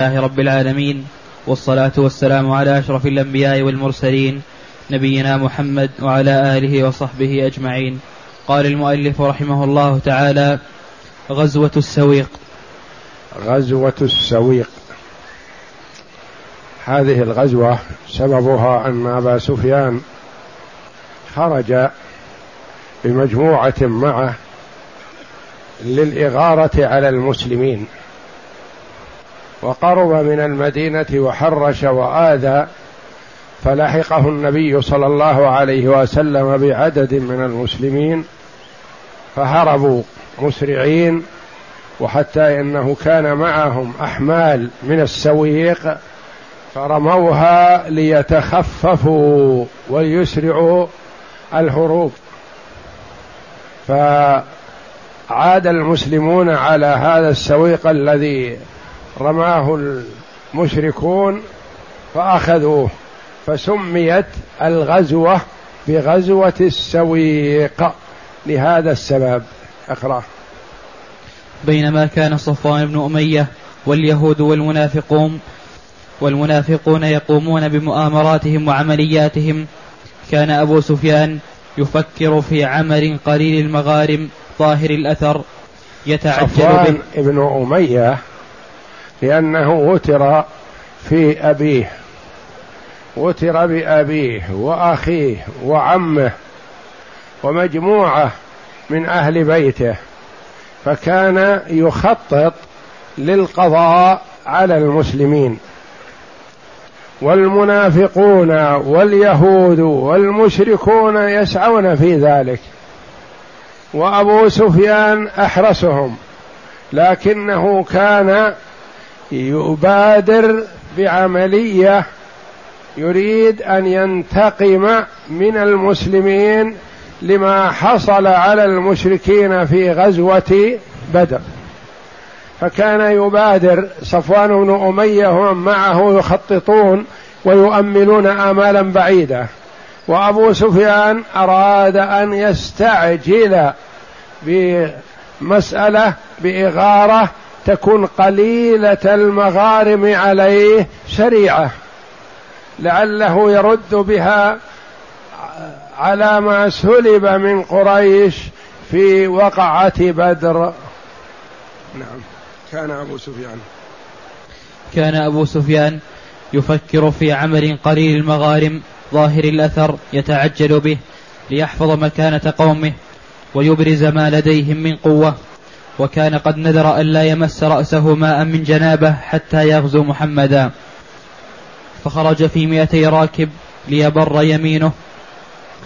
الله رب العالمين والصلاة والسلام على أشرف الأنبياء والمرسلين نبينا محمد وعلى آله وصحبه أجمعين. قال المؤلف رحمه الله تعالى غزوة السويق. غزوة السويق. هذه الغزوة سببها أن أبا سفيان خرج بمجموعة معه للإغارة على المسلمين. وقرب من المدينة وحرش وآذى فلحقه النبي صلى الله عليه وسلم بعدد من المسلمين فهربوا مسرعين وحتى إنه كان معهم أحمال من السويق فرموها ليتخففوا وليسرعوا الهروب. فعاد المسلمون على هذا السويق الذي رماه المشركون فأخذوه فسميت الغزوة بغزوة السويق. لهذا السبب أقرأ. بينما كان صفوان بن أمية واليهود والمنافقون والمنافقون يقومون بمؤامراتهم وعملياتهم كان أبو سفيان يفكر في عمل قليل المغارم ظاهر الأثر يتعجل صفوان ابن أمية لأنه وتر في أبيه وتر بأبيه وأخيه وعمه ومجموعة من أهل بيته فكان يخطط للقضاء على المسلمين. والمنافقون واليهود والمشركون يسعون في ذلك وأبو سفيان أحرسهم لكنه كان يبادر بعملية يريد أن ينتقم من المسلمين لما حصل على المشركين في غزوة بدر. فكان يبادر صفوان بن أمية ومن معه يخططون ويؤملون آمالا بعيده وأبو سفيان أراد أن يستعجل بمسألة بإغارة تكون قليلة المغارم عليه سريعه لعله يرد بها على ما سلب من قريش في وقعة بدر. نعم. كان أبو سفيان. كان أبو سفيان يفكر في عمل قليل المغارم ظاهر الأثر يتعجل به ليحفظ مكانة قومه ويبرز ما لديهم من قوة. وكان قد نذر ألا يمس رأسه ماء من جنابة حتى يغزو محمدا. فخرج في مئتي راكب ليبر يمينه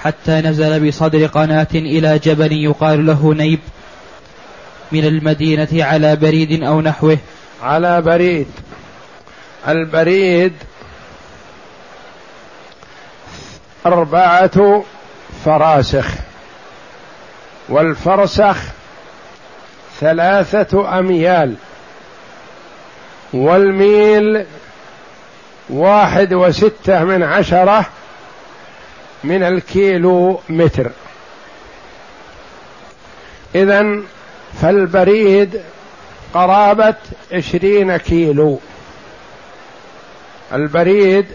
حتى نزل بصدر قناة إلى جبل يقال له نيب من المدينة على بريد أو نحوه. على بريد. البريد أربعة فراسخ والفرسخ ثلاثة أميال. والميل واحد وستة من عشرة من الكيلو متر. إذا فالبريد قرابة عشرين كيلو. البريد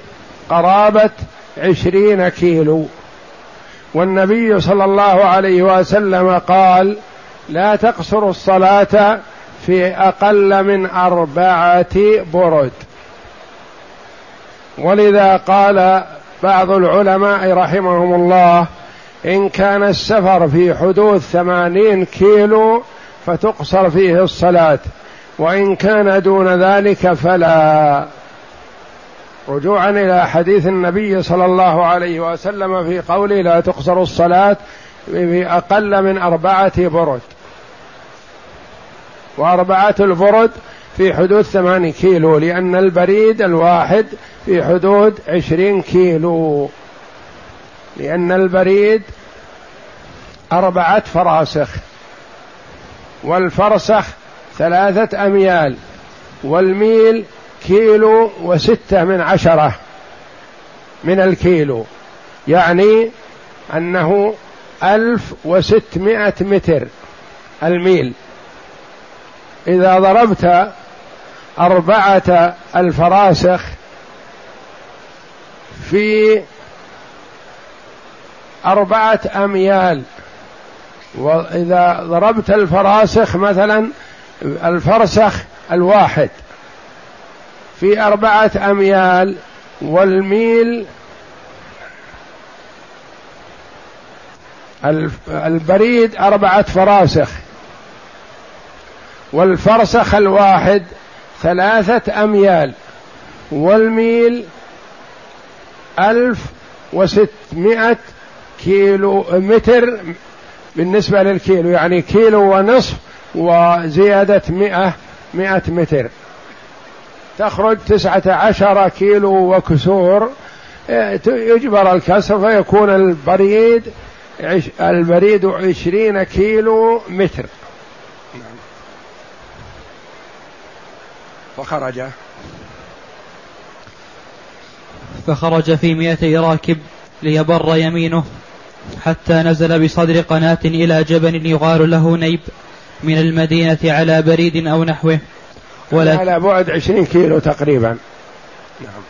قرابة عشرين كيلو. والنبي صلى الله عليه وسلم قال لا تقصر الصلاة في أقل من أربعة برد. ولذا قال بعض العلماء رحمهم الله إن كان السفر في حدود ثمانين كيلو فتقصر فيه الصلاة وإن كان دون ذلك فلا. رجوعا إلى حديث النبي صلى الله عليه وسلم في قوله لا تقصر الصلاة بأقل من أربعة برد. وأربعة البرد في حدود ثمانين كيلو لأن البريد الواحد في حدود عشرين كيلو. لأن البريد أربعة فراسخ والفرسخ ثلاثة أميال والميل كيلو وستة من عشرة من الكيلو. يعني أنه ألف وستمائة متر الميل. إذا ضربت أربعة الفراسخ في أربعة أميال وإذا ضربت الفراسخ مثلا الفرسخ الواحد في أربعة أميال والميل البريد أربعة فراسخ. والفرسخ الواحد ثلاثة أميال والميل ألف وستمائة كيلو متر بالنسبة للكيلو يعني كيلو ونصف وزيادة مئة مئة متر. تخرج تسعة عشر كيلو وكسور يجبر الكسر فيكون البريد البريد عشرين كيلو متر. فخرج. فخرج في مئتي راكب ليبر يمينه حتى نزل بصدر قناة إلى جبل يقال له نيب من المدينة على بريد أو نحوه. ولكن على بعد عشرين كيلو تقريبا. نعم.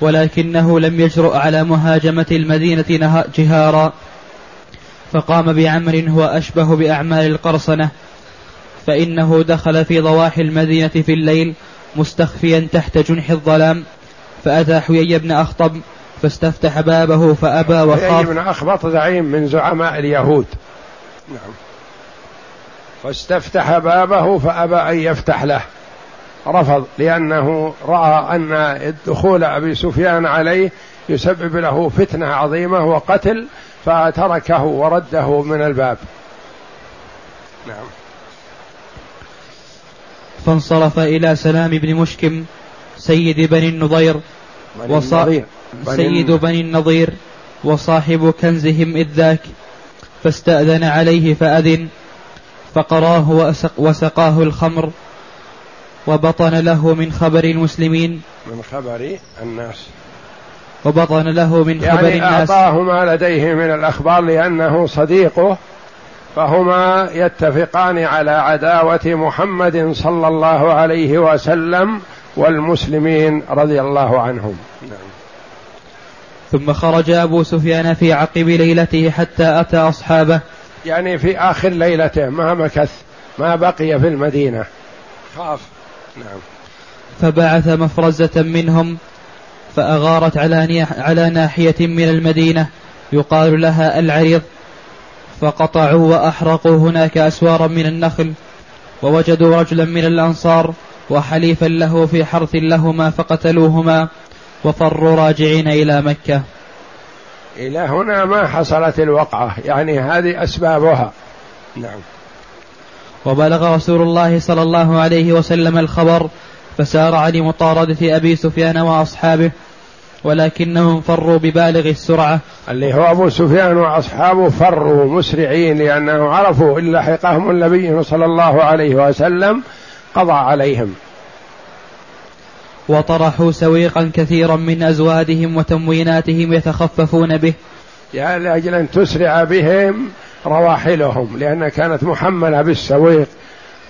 ولكنه لم يجرؤ على مهاجمة المدينة جهارا. فقام بعمر هو أشبه بأعمال القرصنة. فإنه دخل في ضواحي المدينة في الليل مستخفيا تحت جنح الظلام فأتى حيي بن أخطب فاستفتح بابه فأبى وخاف. حيي بن أخبط زعيم من زعماء اليهود. نعم. فاستفتح بابه فأبى أن يفتح له. رفض لأنه رأى أن الدخول أبي سفيان عليه يسبب له فتنة عظيمة وقتل فتركه ورده من الباب. نعم. فانصرف إلى سلام بن مشكم سيد بني النضير وصا... سيد بني النضير وصاحب كنزهم إذ ذاك فاستأذن عليه فأذن فقراه وسق وسقاه الخمر وبطن له من خبر المسلمين. من خبر الناس. وبطن له من يعني خبر الناس. أعطاه ما لديه من الأخبار لأنه صديقه فهما يتفقان على عداوة محمد صلى الله عليه وسلم والمسلمين رضي الله عنهم. نعم. ثم خرج أبو سفيان في عقب ليلته حتى أتى أصحابه. يعني في آخر ليلته ما مكث ما بقي في المدينة. خاف. نعم. فبعث مفرزة منهم فأغارت على على ناحية من المدينة. يقال لها العريض. فقطعوا وأحرقوا هناك أسوارا من النخل ووجدوا رجلا من الأنصار وحليفا له في حرث لهما فقتلوهما وفروا راجعين إلى مكة. إلى هنا ما حصلت الوقعة يعني هذه أسبابها. نعم. وبلغ رسول الله صلى الله عليه وسلم الخبر فسارع لمطاردة أبي سفيان وأصحابه ولكنهم فروا ببالغ السرعة. اللي هو أبو سفيان وأصحابه فروا مسرعين لأنه عرفوا إن لحقهم النبي صلى الله عليه وسلم قضى عليهم. وطرحوا سويقا كثيرا من أزوادهم وتمويناتهم يتخففون به. لأجل أن تسرع بهم رواحلهم لأن كانت محملة بالسويق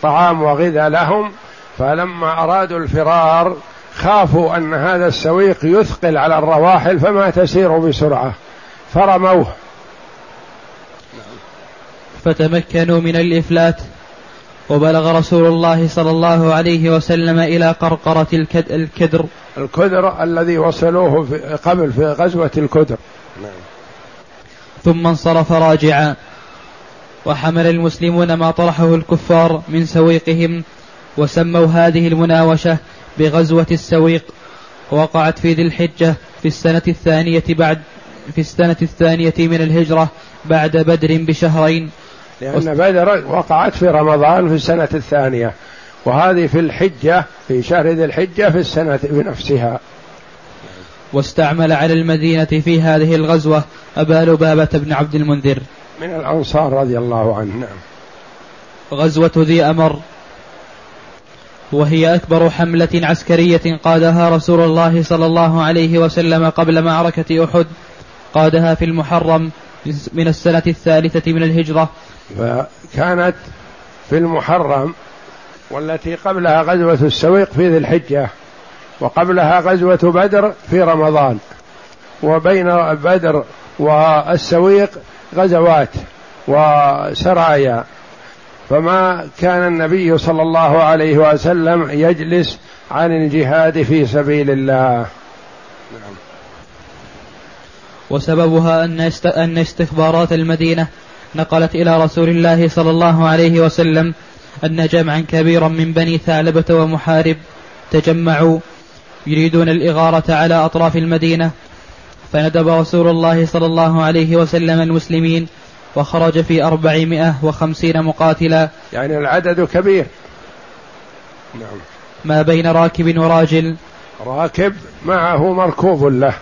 طعام وغذاء لهم فلما أرادوا الفرار خافوا أن هذا السويق يثقل على الرواحل فما تسير بسرعة. فرموه. فتمكنوا من الإفلات. وبلغ رسول الله صلى الله عليه وسلم إلى قرقرة الكدر. الكدر الذي وصلوه في قبل في غزوة الكدر. نعم. ثم انصرف راجعا. وحمل المسلمون ما طرحه الكفار من سويقهم وسموا هذه المناوشة بغزوة السويق وقعت في ذي الحجة في السنة الثانية بعد في السنة الثانية من الهجرة بعد بدر بشهرين. لأن بدر وقعت في رمضان في السنة الثانية وهذه في الحجة في شهر ذي الحجة في السنة بنفسها. واستعمل على المدينة في هذه الغزوة أبا لبابة بن عبد المنذر. من الأنصار رضي الله عنه نعم. غزوة ذي أمر وهي أكبر حملة عسكرية قادها رسول الله صلى الله عليه وسلم قبل معركة أحد قادها في المحرم من السنة الثالثة من الهجرة. فكانت في المحرم والتي قبلها غزوة السويق في ذي الحجة وقبلها غزوة بدر في رمضان وبين بدر والسويق غزوات وسرايا. فما كان النبي صلى الله عليه وسلم يجلس عن الجهاد في سبيل الله نعم. وسببها أن استخبارات المدينة نقلت إلى رسول الله صلى الله عليه وسلم أن جمعا كبيرا من بني ثعلبة ومحارب تجمعوا يريدون الإغارة على أطراف المدينة فندب رسول الله صلى الله عليه وسلم المسلمين وخرج في أربعمائة وخمسين مقاتلا. يعني العدد كبير. نعم. ما بين راكب وراجل. راكب معه مركوب له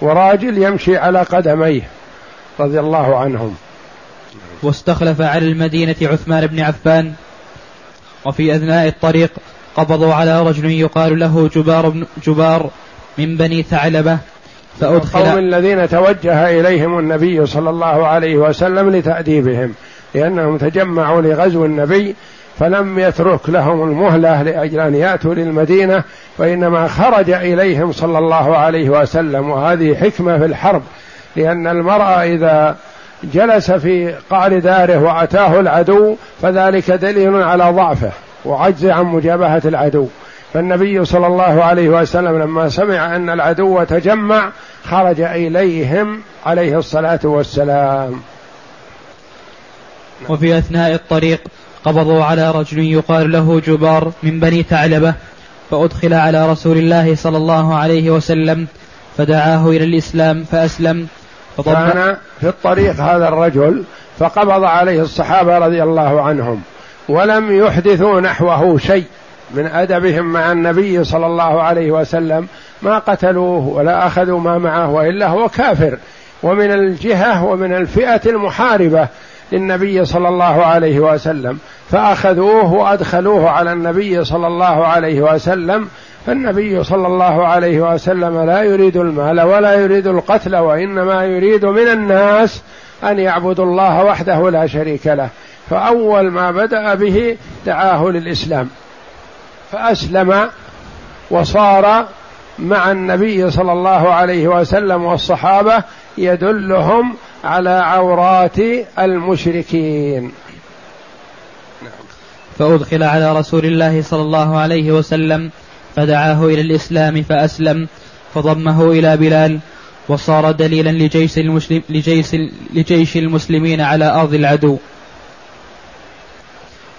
وراجل يمشي على قدميه رضي الله عنهم. واستخلف على المدينة عثمان بن عفان وفي أثناء الطريق قبضوا على رجل يقال له جبار, بن جبار من بني ثعلبة. فأدخل القوم الذين توجه إليهم النبي صلى الله عليه وسلم لتأديبهم لأنهم تجمعوا لغزو النبي فلم يترك لهم المهلة لأجل أن يأتوا للمدينة وإنما خرج إليهم صلى الله عليه وسلم. وهذه حكمة في الحرب لأن المرأة إذا جلس في قعر داره وأتاه العدو فذلك دليل على ضعفه وعجز عن مجابهة العدو. فالنبي صلى الله عليه وسلم لما سمع أن العدو تجمع خرج إليهم عليه الصلاة والسلام. وفي أثناء الطريق قبضوا على رجل يقال له جبار من بني ثعلبة فأدخل على رسول الله صلى الله عليه وسلم فدعاه إلى الإسلام فأسلم كان في الطريق هذا الرجل فقبض عليه الصحابة رضي الله عنهم ولم يحدثوا نحوه شيء. من أدبهم مع النبي صلى الله عليه وسلم ما قتلوه ولا أخذوا ما معه وإلا هو كافر. ومن الجهة ومن الفئة المحاربة للنبي صلى الله عليه وسلم. فأخذوه وأدخلوه على النبي صلى الله عليه وسلم. فالنبي صلى الله عليه وسلم لا يريد المال ولا يريد القتل وإنما يريد من الناس أن يعبدوا الله وحده لا شريك له. فأول ما بدأ به دعاه للإسلام. فأسلم وصار مع النبي صلى الله عليه وسلم والصحابة يدلهم على عورات المشركين. فأدخل على رسول الله صلى الله عليه وسلم فدعاه إلى الإسلام فأسلم فضمه إلى بلال وصار دليلا لجيش, المسلم لجيش, لجيش المسلمين على أرض العدو.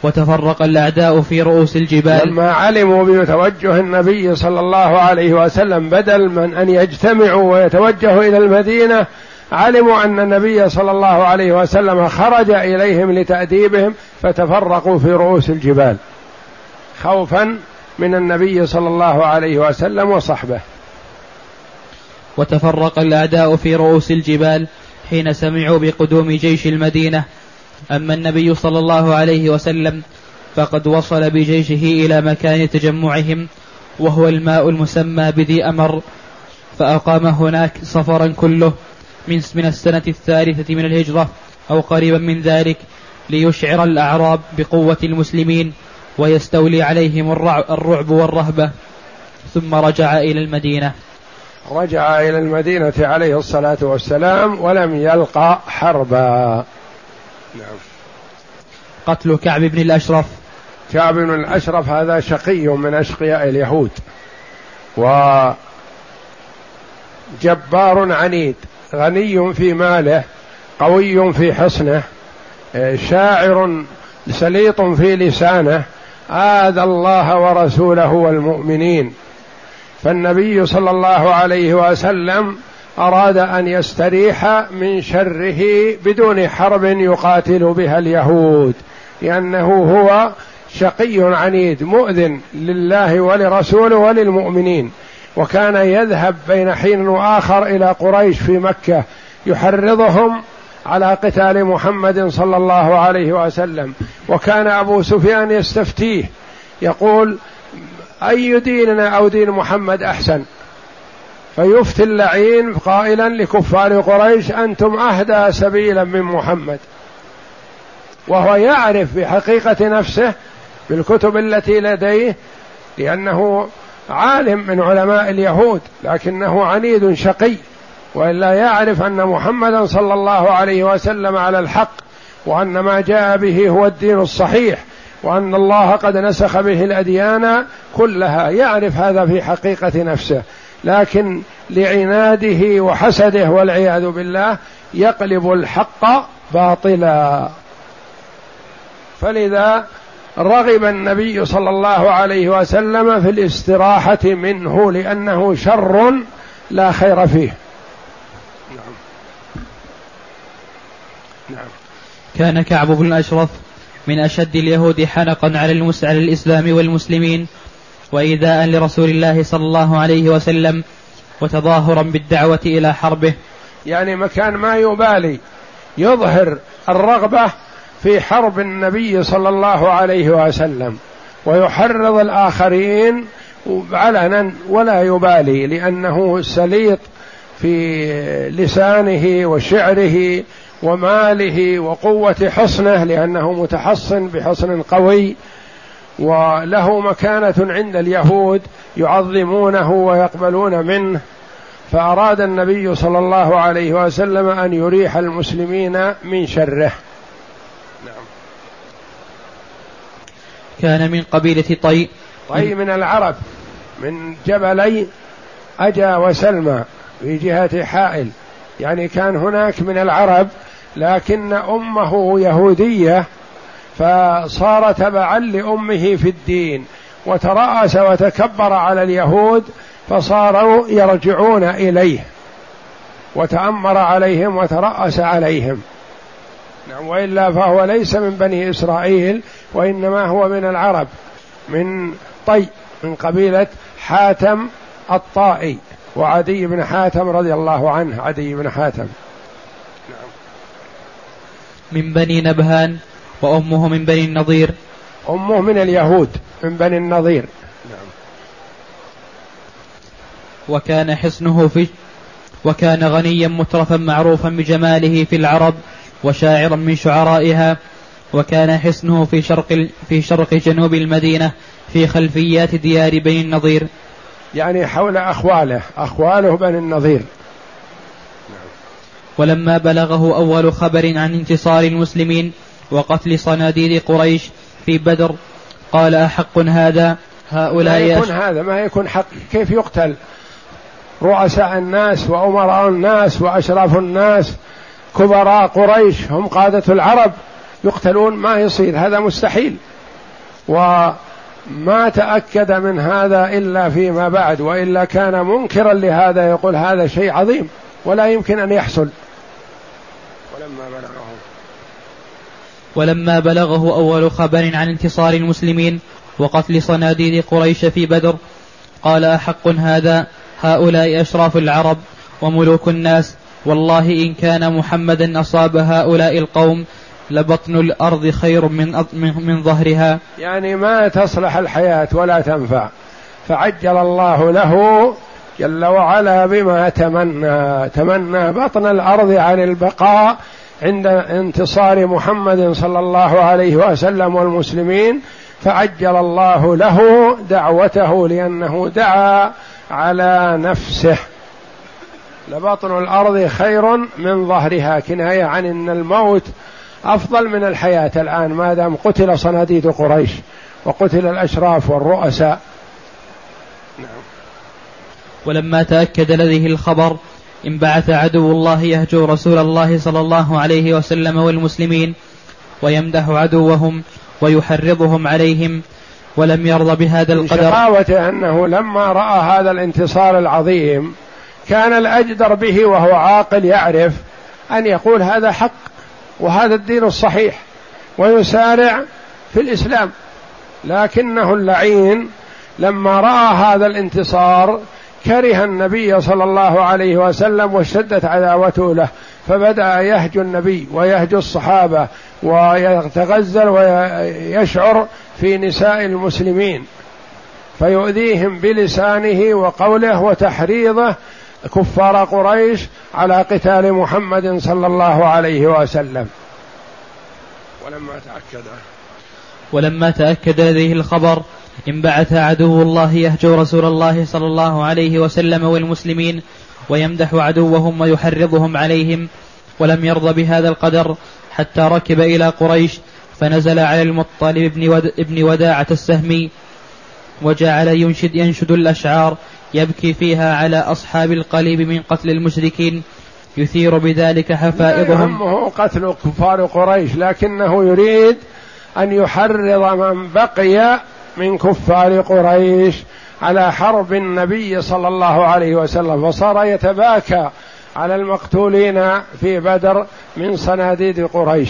وتفرق الأعداء في رؤوس الجبال. لما علموا بتوجه النبي صلى الله عليه وسلم بدل من أن يجتمعوا ويتوجهوا إلى المدينة علموا أن النبي صلى الله عليه وسلم خرج إليهم لتأديبهم فتفرقوا في رؤوس الجبال. خوفا من النبي صلى الله عليه وسلم وصحبه. وتفرق الأعداء في رؤوس الجبال حين سمعوا بقدوم جيش المدينة أما النبي صلى الله عليه وسلم فقد وصل بجيشه إلى مكان تجمعهم وهو الماء المسمى بذي أمر فأقام هناك سفرا كله من من السنة الثالثة من الهجرة أو قريبا من ذلك ليشعر الأعراب بقوة المسلمين ويستولي عليهم الرعب والرهبة. ثم رجع إلى المدينة. رجع إلى المدينة عليه الصلاة والسلام ولم يلقى حربا. نعم. قتل كعب بن الأشرف. كعب بن الأشرف هذا شقي من أشقياء اليهود. وجبار عنيد غني في ماله قوي في حصنه شاعر سليط في لسانه آذى الله ورسوله والمؤمنين. فالنبي صلى الله عليه وسلم أراد أن يستريح من شره بدون حرب يقاتل بها اليهود لأنه هو شقي عنيد مؤذن لله ولرسوله وللمؤمنين وكان يذهب بين حين وآخر إلى قريش في مكة يحرضهم على قتال محمد صلى الله عليه وسلم. وكان أبو سفيان يستفتيه يقول أي ديننا أو دين محمد أحسن؟ فيفتي اللعين قائلا لكفار قريش أنتم أهدى سبيلا من محمد. وهو يعرف بحقيقة نفسه بالكتب التي لديه لأنه عالم من علماء اليهود لكنه عنيد شقي وإلا يعرف أن محمدا صلى الله عليه وسلم على الحق وأن ما جاء به هو الدين الصحيح وأن الله قد نسخ به الأديان كلها. يعرف هذا في حقيقة نفسه. لكن لعناده وحسده والعياذ بالله يقلب الحق باطلا. فلذا رغب النبي صلى الله عليه وسلم في الاستراحة منه لأنه شر لا خير فيه. نعم. نعم. كان كعب بن الاشرف من أشد اليهود حنقا على على الاسلام والمسلمين وإيذاء لرسول الله صلى الله عليه وسلم وتظاهرا بالدعوة إلى حربه. يعني مكان ما يبالي يظهر الرغبة في حرب النبي صلى الله عليه وسلم ويحرض الآخرين علنا ولا يبالي لأنه سليط في لسانه وشعره وماله وقوة حصنه لأنه متحصن بحصن قوي. وله مكانة عند اليهود يعظمونه ويقبلون منه فأراد النبي صلى الله عليه وسلم أن يريح المسلمين من شره. كان من قبيلة طي طي من العرب من جبلي أجا وسلمى في جهة حائل. يعني كان هناك من العرب لكن أمه يهودية فصار تبعا لأمه في الدين وترأس وتكبر على اليهود فصاروا يرجعون إليه وتأمر عليهم وترأس عليهم نعم وإلا فهو ليس من بني إسرائيل وإنما هو من العرب من طي من قبيلة حاتم الطائي وعدي بن حاتم رضي الله عنه عدي بن حاتم نعم. من بني نبهان وأمه من بني النضير. أمه من اليهود من بني النضير. نعم. وكان حصنه في وكان غنيا مترفا معروفا بجماله في العرب وشاعرا من شعرائها وكان حصنه في شرق في شرق جنوب المدينة في خلفيات ديار بني النضير. يعني حول أخواله أخواله بني النضير. ولما بلغه أول خبر عن انتصار المسلمين وقتل صناديد قريش في بدر. قال أحق هذا؟ هؤلاء ما يكون هذا ما يكون حق. كيف يقتل؟ رؤساء الناس وأمراء الناس وأشراف الناس كبراء قريش هم قادة العرب يقتلون ما يصير. هذا مستحيل. وما تأكد من هذا إلا فيما بعد وإلا كان منكرا لهذا يقول هذا شيء عظيم ولا يمكن أن يحصل. ولما بلغه ولما بلغه أول خبر عن انتصار المسلمين وقتل صناديد قريش في بدر قال أحق هذا؟ هؤلاء أشراف العرب وملوك الناس. والله إن كان محمدا أصاب هؤلاء القوم لبطن الأرض خير من من ظهرها. يعني ما تصلح الحياة ولا تنفع. فعجل الله له جل وعلا بما تمنى. تمنى بطن الأرض عن البقاء عند انتصار محمد صلى الله عليه وسلم والمسلمين فعجل الله له دعوته لأنه دعا على نفسه. لبطن الأرض خير من ظهرها. كناية عن إن الموت أفضل من الحياة الآن ما دام قتل صناديد قريش وقتل الأشراف والرؤساء. نعم. ولما تأكد لديه الخبر انبعث عدو الله يهجو رسول الله صلى الله عليه وسلم والمسلمين ويمدح عدوهم ويحرضهم عليهم ولم يرضى بهذا القدر. شقاوته أنه لما رأى هذا الانتصار العظيم كان الأجدر به وهو عاقل يعرف أن يقول هذا حق وهذا الدين الصحيح ويسارع في الإسلام. لكنه اللعين لما رأى هذا الانتصار كره النبي صلى الله عليه وسلم واشتدت عداوته له فبدأ يهجو النبي ويهجو الصحابة ويتغزل ويشعر في نساء المسلمين فيؤذيهم بلسانه وقوله وتحريضه كفار قريش على قتال محمد صلى الله عليه وسلم. ولما تأكد ولما تأكد لديه الخبر انبعث عدو الله يهجو رسول الله صلى الله عليه وسلم والمسلمين ويمدح عدوهم ويحرضهم عليهم ولم يرضى بهذا القدر حتى ركب إلى قريش فنزل على المطلب بن, ود ابن وداعة السهمي وجعل ينشد ينشد الأشعار يبكي فيها على أصحاب القليب من قتل المشركين يثير بذلك حفائظهم. يهمه قتل كفار قريش لكنه يريد أن يحرض من بقي من كفار قريش على حرب النبي صلى الله عليه وسلم فصار يتباكى على المقتولين في بدر من صناديد قريش.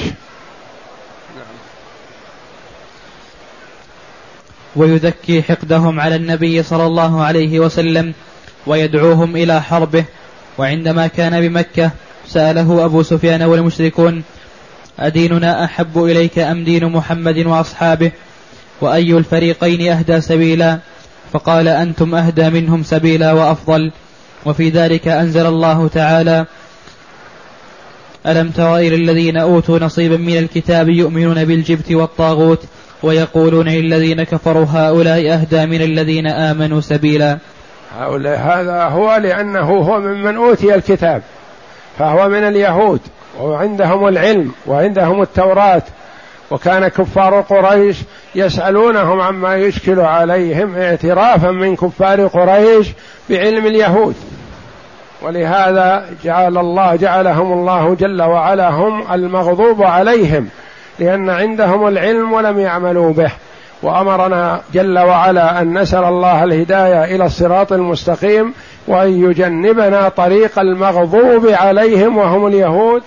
ويذكي حقدهم على النبي صلى الله عليه وسلم ويدعوهم إلى حربه. وعندما كان بمكة سأله أبو سفيان والمشركون أديننا أحب إليك أم دين محمد وأصحابه؟ وأي الفريقين أهدى سبيلا؟ فقال أنتم أهدى منهم سبيلا وأفضل. وفي ذلك أنزل الله تعالى ألم تر إلى الذين أوتوا نصيبا من الكتاب يؤمنون بالجبت والطاغوت ويقولون للذين كفروا هؤلاء أهدى من الذين آمنوا سبيلا؟ هؤلاء هذا هو لأنه هو ممن أوتي الكتاب فهو من اليهود وعندهم العلم وعندهم التوراة وكان كفار قريش يسألونهم عما يشكل عليهم اعترافا من كفار قريش بعلم اليهود. ولهذا جعل الله جعلهم الله جل وعلا هم المغضوب عليهم لأن عندهم العلم ولم يعملوا به. وأمرنا جل وعلا أن نسأل الله الهداية إلى الصراط المستقيم وأن يجنبنا طريق المغضوب عليهم وهم اليهود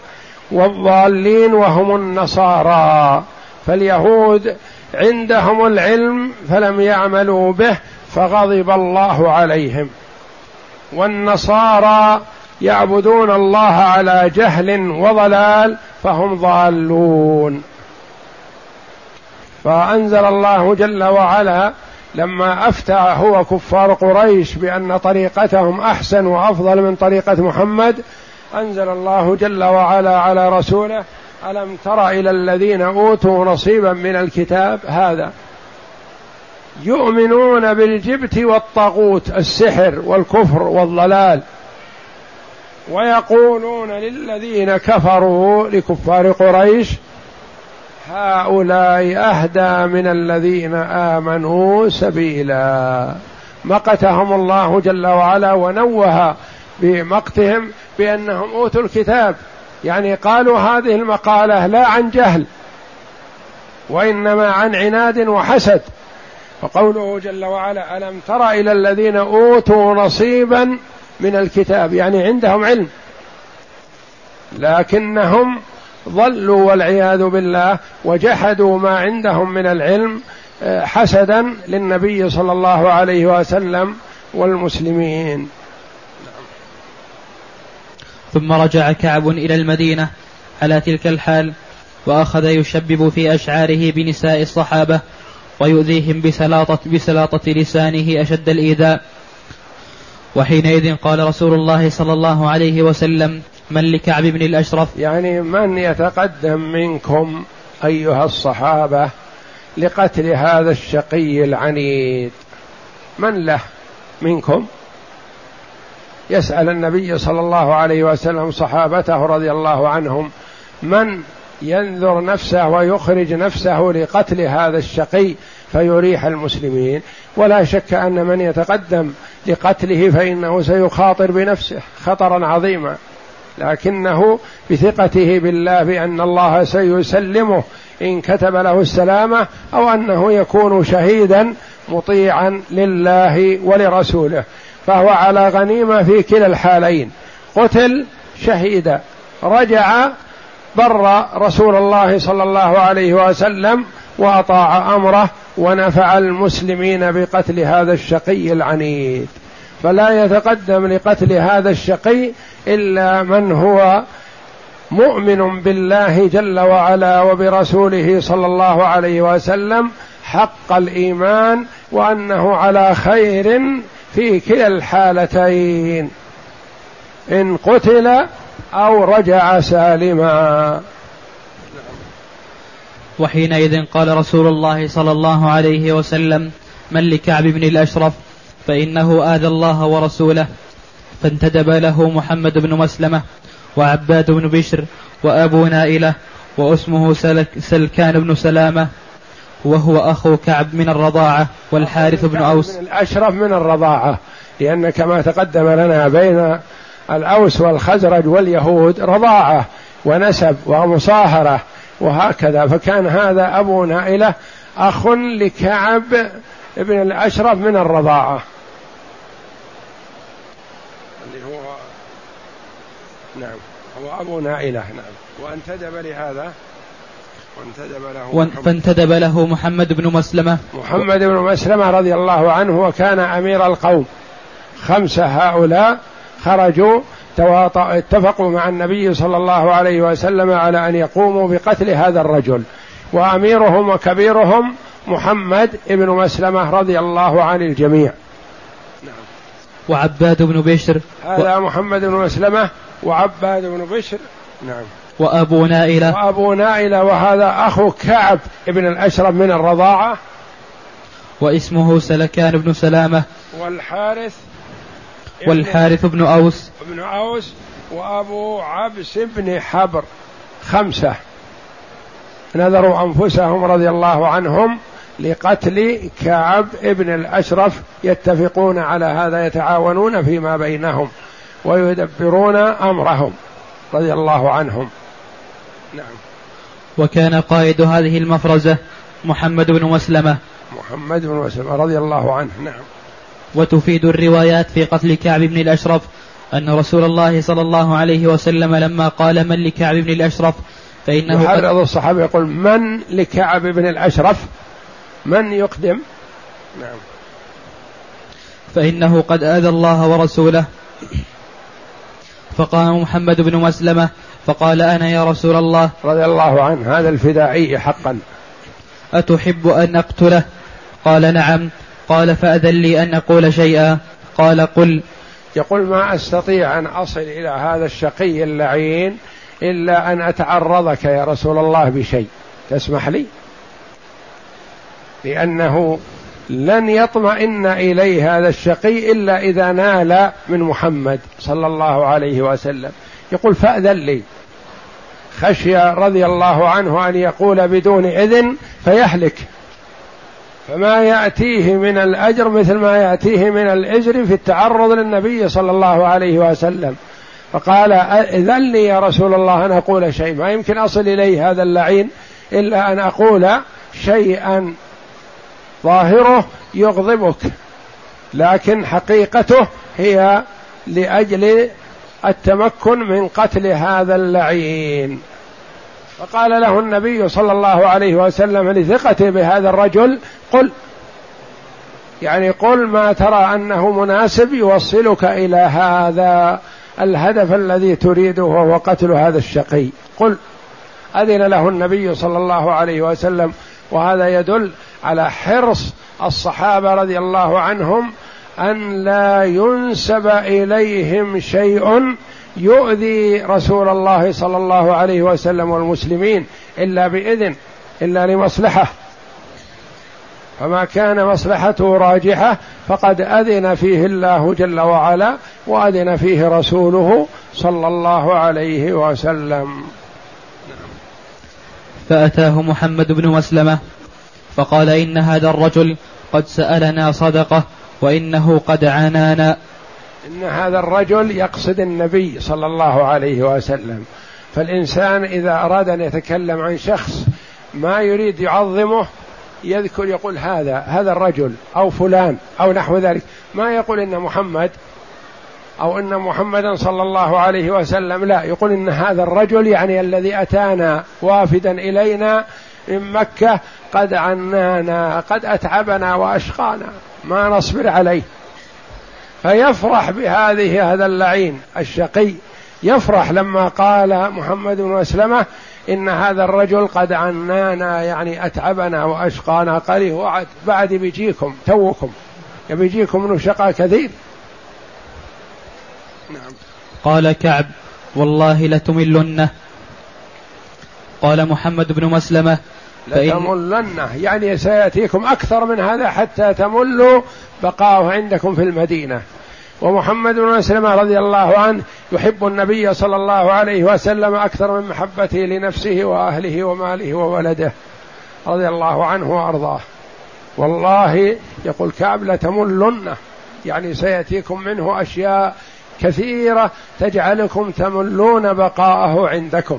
والضالين وهم النصارى. فاليهود عندهم العلم فلم يعملوا به فغضب الله عليهم. والنصارى يعبدون الله على جهل وضلال فهم ضالون. فأنزل الله جل وعلا لما أفتى هو كفار قريش بأن طريقتهم أحسن وأفضل من طريقة محمد أنزل الله جل وعلا على رسوله ألم تر إلى الذين أوتوا نصيبا من الكتاب هذا؟ يؤمنون بالجبت والطاغوت السحر والكفر والضلال. ويقولون للذين كفروا لكفار قريش هؤلاء أهدى من الذين آمنوا سبيلا. مقتهم الله جل وعلا ونوه بمقتهم بأنهم أوتوا الكتاب. يعني قالوا هذه المقالة لا عن جهل وإنما عن عناد وحسد. فقوله جل وعلا ألم تر إلى الذين أوتوا نصيبا من الكتاب؟ يعني عندهم علم. لكنهم ضلوا والعياذ بالله وجحدوا ما عندهم من العلم آه، حسدا للنبي صلى الله عليه وسلم والمسلمين. ثم رجع كعب إلى المدينة على تلك الحال وأخذ يشبب في أشعاره بنساء الصحابة ويؤذيهم بسلاطه بسلاطة لسانه أشد الإيذاء. وحينئذ قال رسول الله صلى الله عليه وسلم من لكعب بن الأشرف؟ يعني من يتقدم منكم أيها الصحابة لقتل هذا الشقي العنيد؟ من له منكم؟ يسأل النبي صلى الله عليه وسلم صحابته رضي الله عنهم من ينذر نفسه ويخرج نفسه لقتل هذا الشقي فيريح المسلمين ولا شك أن من يتقدم لقتله فإنه سيخاطر بنفسه خطرا عظيما لكنه بثقته بالله بأن الله سيسلمه إن كتب له السلامة أو أنه يكون شهيدا مطيعا لله ولرسوله. فهو على غنيمة في كلا الحالين. قتل شهيدا رجع بر رسول الله صلى الله عليه وسلم وأطاع أمره ونفع المسلمين بقتل هذا الشقي العنيد. فلا يتقدم لقتل هذا الشقي إلا من هو مؤمن بالله جل وعلا وبرسوله صلى الله عليه وسلم حق الإيمان وأنه على خير في كلا الحالتين إن قتل أو رجع سالما. وحينئذ قال رسول الله صلى الله عليه وسلم من لكعب بن الأشرف فإنه آذى الله ورسوله. فانتدب له محمد بن مسلمة وعباد بن بشر وأبو نائلة واسمه سلك سلكان بن سلامة وهو أخو كعب من الرضاعة والحارث بن أوس. من الأشرف من الرضاعة لأن كما تقدم لنا بين الأوس والخزرج واليهود رضاعة ونسب ومصاهرة وهكذا فكان هذا أبو نائلة أخ لكعب ابن الأشرف من الرضاعة. اللي هو نعم هو أبو نائلة نعم. وانتدب لهذا؟ وانتدب له فانتدب له محمد بن مسلمة. محمد بن مسلمة رضي الله عنه وكان أمير القوم. خمسة هؤلاء خرجوا اتفقوا مع النبي صلى الله عليه وسلم على أن يقوموا بقتل هذا الرجل. وأميرهم وكبيرهم محمد بن مسلمة رضي الله عن الجميع. نعم. وعباد بن بشر. هذا و... محمد بن مسلمة وعباد بن بشر. نعم. وأبو نائلة. وأبو نائلة وهذا أخو كعب بن الأشرف من الرضاعة. واسمه سلكان بن سلامة. والحارث والحارث بن أوس. بن أوس وأبو عبس بن حبر. خمسة. نذروا أنفسهم رضي الله عنهم لقتل كعب ابن الأشرف يتفقون على هذا يتعاونون فيما بينهم ويدبرون أمرهم رضي الله عنهم. نعم. وكان قائد هذه المفرزة محمد بن مسلمة. محمد بن مسلمة رضي الله عنه نعم. وتفيد الروايات في قتل كعب بن الأشرف أن رسول الله صلى الله عليه وسلم لما قال من لكعب بن الأشرف فإنه يحرض الصحابة يقول من لكعب بن الأشرف؟ من يقدم؟ نعم. فإنه قد آذى الله ورسوله. فقام محمد بن مسلمة فقال أنا يا رسول الله رضي الله عنه هذا الفدائي حقا. أتحب أن أقتله؟ قال نعم. قال فأذن لي أن أقول شيئا. قال قل. يقول ما أستطيع أن أصل إلى هذا الشقي اللعين إلا أن أتعرضك يا رسول الله بشيء. تسمح لي؟ لأنه لن يطمئن إليه هذا الشقي إلا إذا نال من محمد صلى الله عليه وسلم. يقول فأذن لي. خشي رضي الله عنه أن يقول بدون إذن فيهلك. فما يأتيه من الأجر مثل ما يأتيه من الإزر في التعرض للنبي صلى الله عليه وسلم. فقال إذن لي يا رسول الله أن أقول شيء. ما يمكن أصل إليه هذا اللعين إلا أن أقول شيئا. ظاهره يغضبك لكن حقيقته هي لأجل التمكن من قتل هذا اللعين. فقال له النبي صلى الله عليه وسلم لثقته بهذا الرجل قل يعني قل ما ترى أنه مناسب يوصلك إلى هذا الهدف الذي تريده وهو قتل هذا الشقي. قل أذن له النبي صلى الله عليه وسلم وهذا يدل على حرص الصحابة رضي الله عنهم أن لا ينسب إليهم شيء يؤذي رسول الله صلى الله عليه وسلم والمسلمين إلا بإذن إلا لمصلحة. فما كان مصلحته راجحة فقد أذن فيه الله جل وعلا وأذن فيه رسوله صلى الله عليه وسلم. فأتاه محمد بن مسلمة فقال إن هذا الرجل قد سألنا صدقة وإنه قد عنانا إن هذا الرجل يقصد النبي صلى الله عليه وسلم. فالإنسان إذا أراد أن يتكلم عن شخص ما يريد يعظمه يذكر يقول هذا هذا الرجل أو فلان أو نحو ذلك. ما يقول إن محمد أو إن محمدا صلى الله عليه وسلم لا. يقول إن هذا الرجل يعني الذي أتانا وافدا إلينا من مكة قد عنانا قد أتعبنا وأشقانا. ما نصبر عليه. فيفرح بهذه هذا اللعين الشقي. يفرح لما قال محمد بن مسلمة إن هذا الرجل قد عنانا يعني أتعبنا وأشقانا. قال وعد بعد بيجيكم توكم. بيجيكم من شقاء كثير. نعم. قال كعب والله لتملنه. قال محمد بن مسلمة لتملنه يعني سيأتيكم أكثر من هذا حتى تملوا بقاؤه عندكم في المدينة. ومحمد بن مسلمة رضي الله عنه يحب النبي صلى الله عليه وسلم أكثر من محبته لنفسه وأهله وماله وولده رضي الله عنه وأرضاه. والله يقول كعب لتملنه يعني سيأتيكم منه أشياء كثيرة تجعلكم تملون بقاءه عندكم.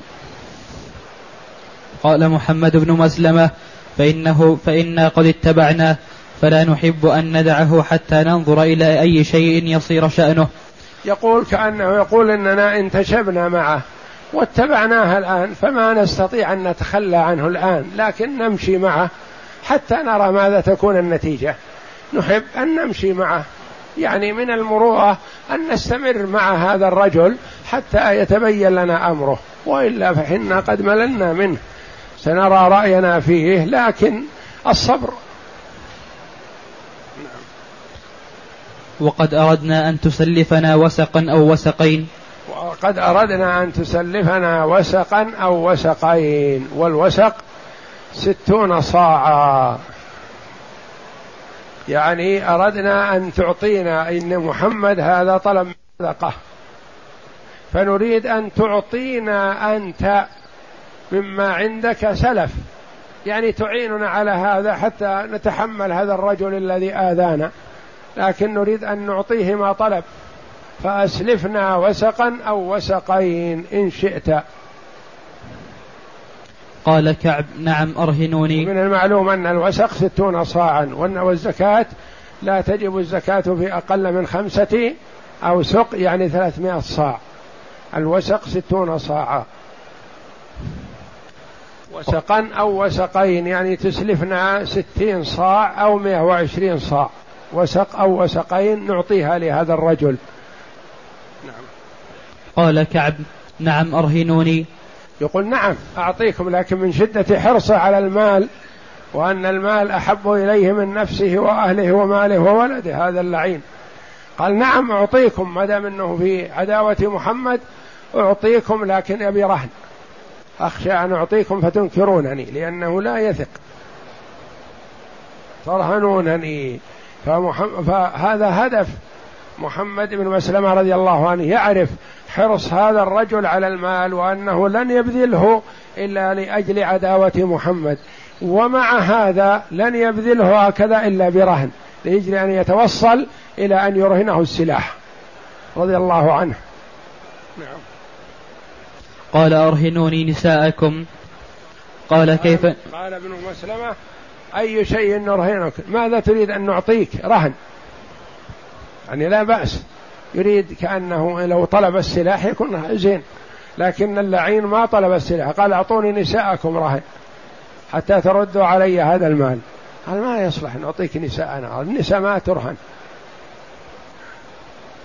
قال محمد بن مسلمة فإنه فإنا قد اتبعناه فلا نحب أن ندعه حتى ننظر إلى أي شيء يصير شأنه. يقول كأنه يقول إننا انتشبنا معه واتبعناه الآن فما نستطيع أن نتخلى عنه الآن لكن نمشي معه حتى نرى ماذا تكون النتيجة. نحب أن نمشي معه يعني من المروءة أن نستمر مع هذا الرجل حتى يتبين لنا أمره وإلا فحنا قد مللنا منه. سنرى رأينا فيه لكن الصبر. وقد أردنا أن تسلفنا وسقا أو وسقين. وقد أردنا أن تسلفنا وسقا أو وسقين والوسق ستون صاعا. يعني أردنا أن تعطينا إن محمد هذا طلب صدقة فنريد أن تعطينا أنت مما عندك سلف. يعني تعيننا على هذا حتى نتحمل هذا الرجل الذي آذانا. لكن نريد أن نعطيه ما طلب. فأسلفنا وسقا أو وسقين إن شئت. قال كعب نعم أرهنوني. من المعلوم أن الوسق ستون صاعا. والزكاة لا تجب الزكاة في أقل من خمسة أو سق يعني ثلاثمائة صاع. الوسق ستون صاعا. وسقا أو وسقين يعني تسلفنا ستين صاع أو مئة وعشرين صاع. وسق أو وسقين نعطيها لهذا الرجل. نعم. قال كعب نعم أرهنوني. يقول نعم أعطيكم لكن من شدة حرصه على المال وأن المال أحب إليه من نفسه وأهله وماله وولده هذا اللعين. قال نعم أعطيكم ما دام أنه في عداوة محمد أعطيكم لكن أبي رهن. أخشى أن أعطيكم فتنكرونني لأنه لا يثق. ترهنونني فهذا هدف محمد بن مسلمة رضي الله عنه. يعرف حرص هذا الرجل على المال وأنه لن يبذله إلا لأجل عداوة محمد. ومع هذا لن يبذله هكذا إلا برهن لأجل أن يتوصل إلى أن يرهنه السلاح. رضي الله عنه. نعم. قال أرهنوني نساءكم. قال كيف؟ قال ابن مسلمة أي شيء نرهنك؟ ماذا تريد أن نعطيك؟ رهن. يعني لا بأس. يريد كأنه لو طلب السلاح يكون زين لكن اللعين ما طلب السلاح. قال أعطوني نساءكم رهن حتى تردوا علي هذا المال. قال ما يصلح نعطيك نساءنا النساء ما ترهن.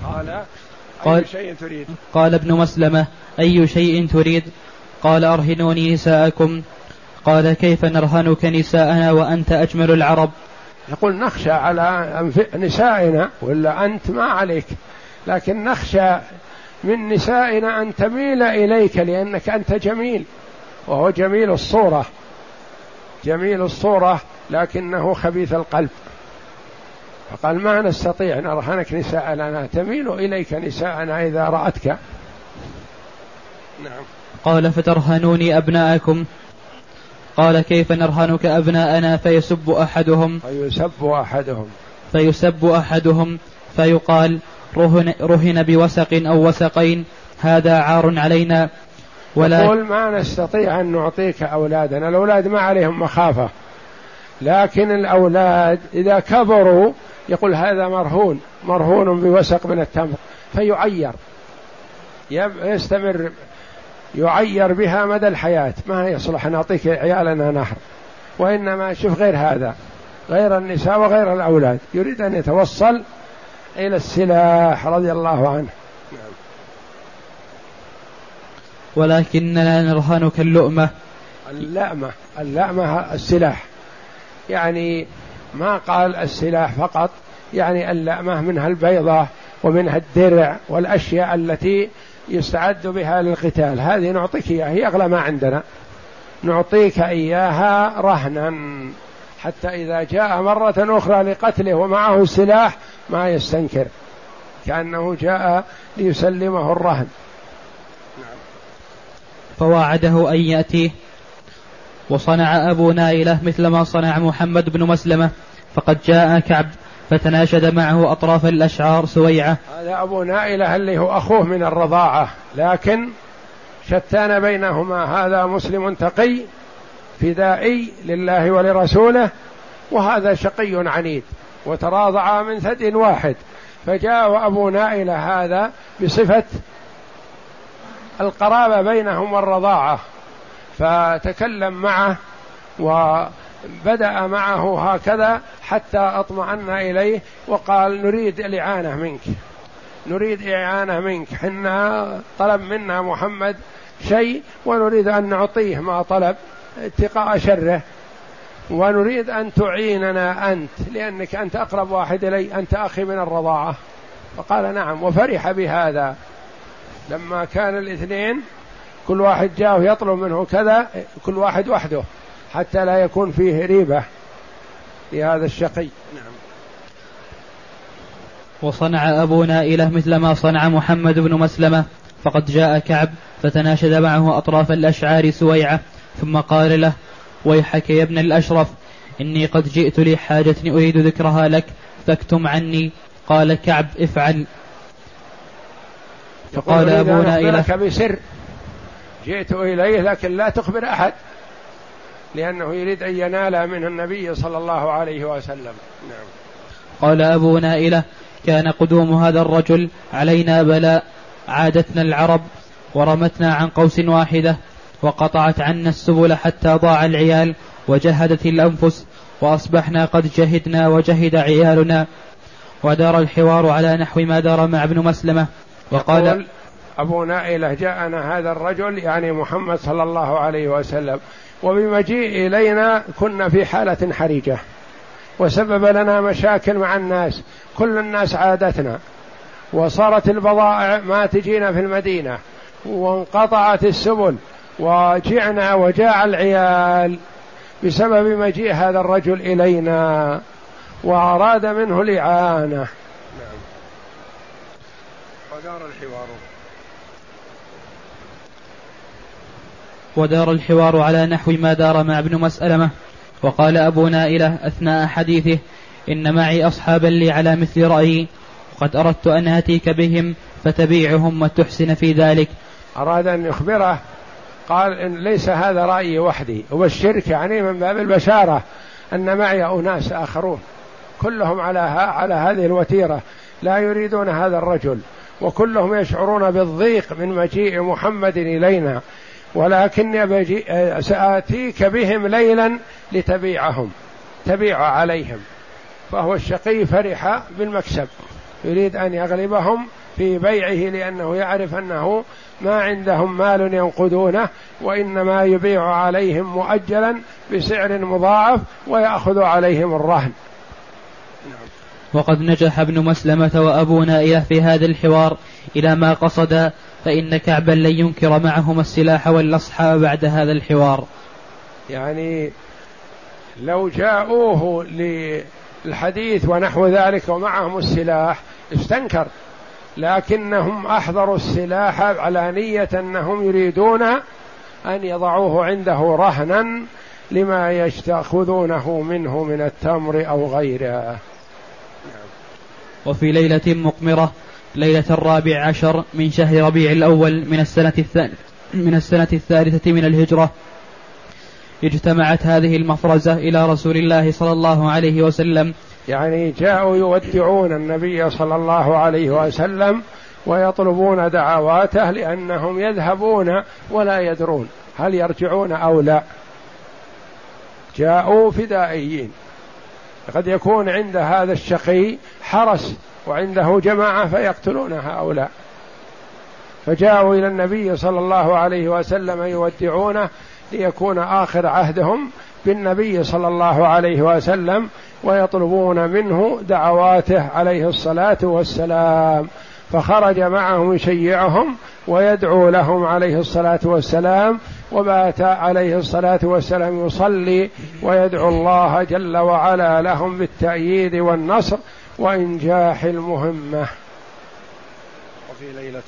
قال قال أي شيء تريد؟ قال ابن مسلمة أي شيء تريد؟ قال أرهنوني نساءكم. قال كيف نرهنك نساءنا وأنت أجمل العرب؟ يقول نخشى على نسائنا ولا أنت ما عليك. لكن نخشى من نسائنا أن تميل إليك لأنك أنت جميل وهو جميل الصورة. جميل الصورة لكنه خبيث القلب. فقال ما نستطيع نرهنك نساءنا تميل إليك نساءنا إذا رأتك. نعم. قال فترهنوني أبناءكم. قال كيف نرهنك أبناءنا؟ فيسب أحدهم. فيسب أحدهم. فيسب أحدهم. فيقال رهن, رهن بوسق أو وسقين. هذا عار علينا. ولا يقول ما نستطيع أن نعطيك أولادنا. الأولاد ما عليهم مخافة. لكن الأولاد إذا كبروا يقول هذا مرهون مرهون بوسق من التمر فيعير. يستمر يعير بها مدى الحياة. ما يصلح نعطيك عيالنا نهر وإنما شوف غير هذا غير النساء وغير الأولاد. يريد أن يتوصل إلى السلاح رضي الله عنه. ولكننا نرهنك اللؤمة. اللأمة اللأمة السلاح. يعني ما قال السلاح فقط يعني اللأمة منها البيضة ومنها الدرع والأشياء التي يستعد بها للقتال. هذه نعطيك إياها هي أغلى ما عندنا. نعطيك إياها رهنا حتى إذا جاء مرة أخرى لقتله ومعه السلاح ما يستنكر كأنه جاء ليسلمه الرهن. فواعده أن يأتيه وصنع أبو نائلة مثل ما صنع محمد بن مسلمة فقد جاء كعب فتناشد معه أطراف الأشعار سويعة. هذا أبو نائلة اللي هو أخوه من الرضاعة لكن شتان بينهما. هذا مسلم تقي فدائي لله ولرسوله وهذا شقي عنيد وتراضعا من ثدي واحد. فجاء أبو نائلة هذا بصفة القرابة بينهم والرضاعة. فتكلم معه وبدأ معه هكذا حتى أطمأن إليه وقال نريد الإعانة منك. نريد إعانة منك. حنا طلب منا محمد شيء ونريد أن نعطيه ما طلب اتقاء شره. ونريد أن تعيننا أنت لأنك أنت أقرب واحد إلي أنت أخي من الرضاعة. فقال نعم وفرح بهذا. لما كان الاثنين كل واحد جاء يطلب منه كذا كل واحد وحده حتى لا يكون فيه ريبة لهذا الشقي. نعم. وصنع أبو نائلة مثل ما صنع محمد بن مسلمة فقد جاء كعب فتناشد معه أطراف الأشعار سويعة ثم قال له ويحك يا ابن الأشرف إني قد جئت لي حاجة أريد ذكرها لك فاكتم عني. قال كعب افعل. فقال أبو نائلة بسر. جئت إليه لكن لا تخبر أحد لأنه يريد أن ينال من النبي صلى الله عليه وسلم. نعم. قال أبو نائلة كان قدوم هذا الرجل علينا بلاء عادتنا العرب ورمتنا عن قوس واحدة وقطعت عنا السبل حتى ضاع العيال وجهدت الأنفس وأصبحنا قد جهدنا وجهد عيالنا. ودار الحوار على نحو ما دار مع ابن مسلمة. وقال أبو نائلة جاءنا هذا الرجل يعني محمد صلى الله عليه وسلم. وبمجيء إلينا كنا في حالة حرجة وسبب لنا مشاكل مع الناس. كل الناس عادتنا. وصارت البضائع ما تجينا في المدينة. وانقطعت السبل. وجعنا وجاع العيال. بسبب مجيء هذا الرجل إلينا. وأراد منه الإعانة. نعم. ودار الحوار. ودار الحوار على نحو ما دار مع ابن مسألمة. وقال أبو نائلة أثناء حديثه إن معي أصحابا لي على مثل رأيي. وقد أردت أن آتيك بهم فتبيعهم وتحسن في ذلك. أراد أن يخبره قال إن ليس هذا رأيي وحدي وبشرك يعني من باب البشارة أن معي أناس آخرون كلهم على على هذه الوتيرة لا يريدون هذا الرجل وكلهم يشعرون بالضيق من مجيء محمد إلينا. ولكني بجي سآتيك بهم ليلا لتبيعهم تبيع عليهم. فهو الشقي فرح بالمكسب يريد أن يغلبهم في بيعه لأنه يعرف أنه ما عندهم مال ينقذونه وإنما يبيع عليهم مؤجلا بسعر مضاعف ويأخذ عليهم الرهن. وقد نجح ابن مسلمة وأبو نائية في هذا الحوار إلى ما قصد فإن كعبا لن ينكر معهما السلاح والأصحاب بعد هذا الحوار. يعني لو جاءوه للحديث ونحو ذلك ومعهم السلاح استنكر. لكنهم أحضروا السلاح على نية أنهم يريدون أن يضعوه عنده رهنا لما يستأخذونه منه من التمر أو غيره. وفي ليلة مقمرة ليلة الرابع عشر من شهر ربيع الأول من السنة الثانية من السنة الثالثة من الهجرة. اجتمعت هذه المفرزة إلى رسول الله صلى الله عليه وسلم. يعني جاءوا يودعون النبي صلى الله عليه وسلم ويطلبون دعواته لأنهم يذهبون ولا يدرون هل يرجعون أو لا. جاءوا فدائيين. قد يكون عند هذا الشقي حرس وعنده جماعة فيقتلون هؤلاء. فجاءوا إلى النبي صلى الله عليه وسلم يودعونه ليكون آخر عهدهم بالنبي صلى الله عليه وسلم ويطلبون منه دعواته عليه الصلاة والسلام. فخرج معهم يشيعهم ويدعو لهم عليه الصلاة والسلام وبات عليه الصلاة والسلام يصلي ويدعو الله جل وعلا لهم بالتأييد والنصر وإنجاح المهمة. وفي ليلة.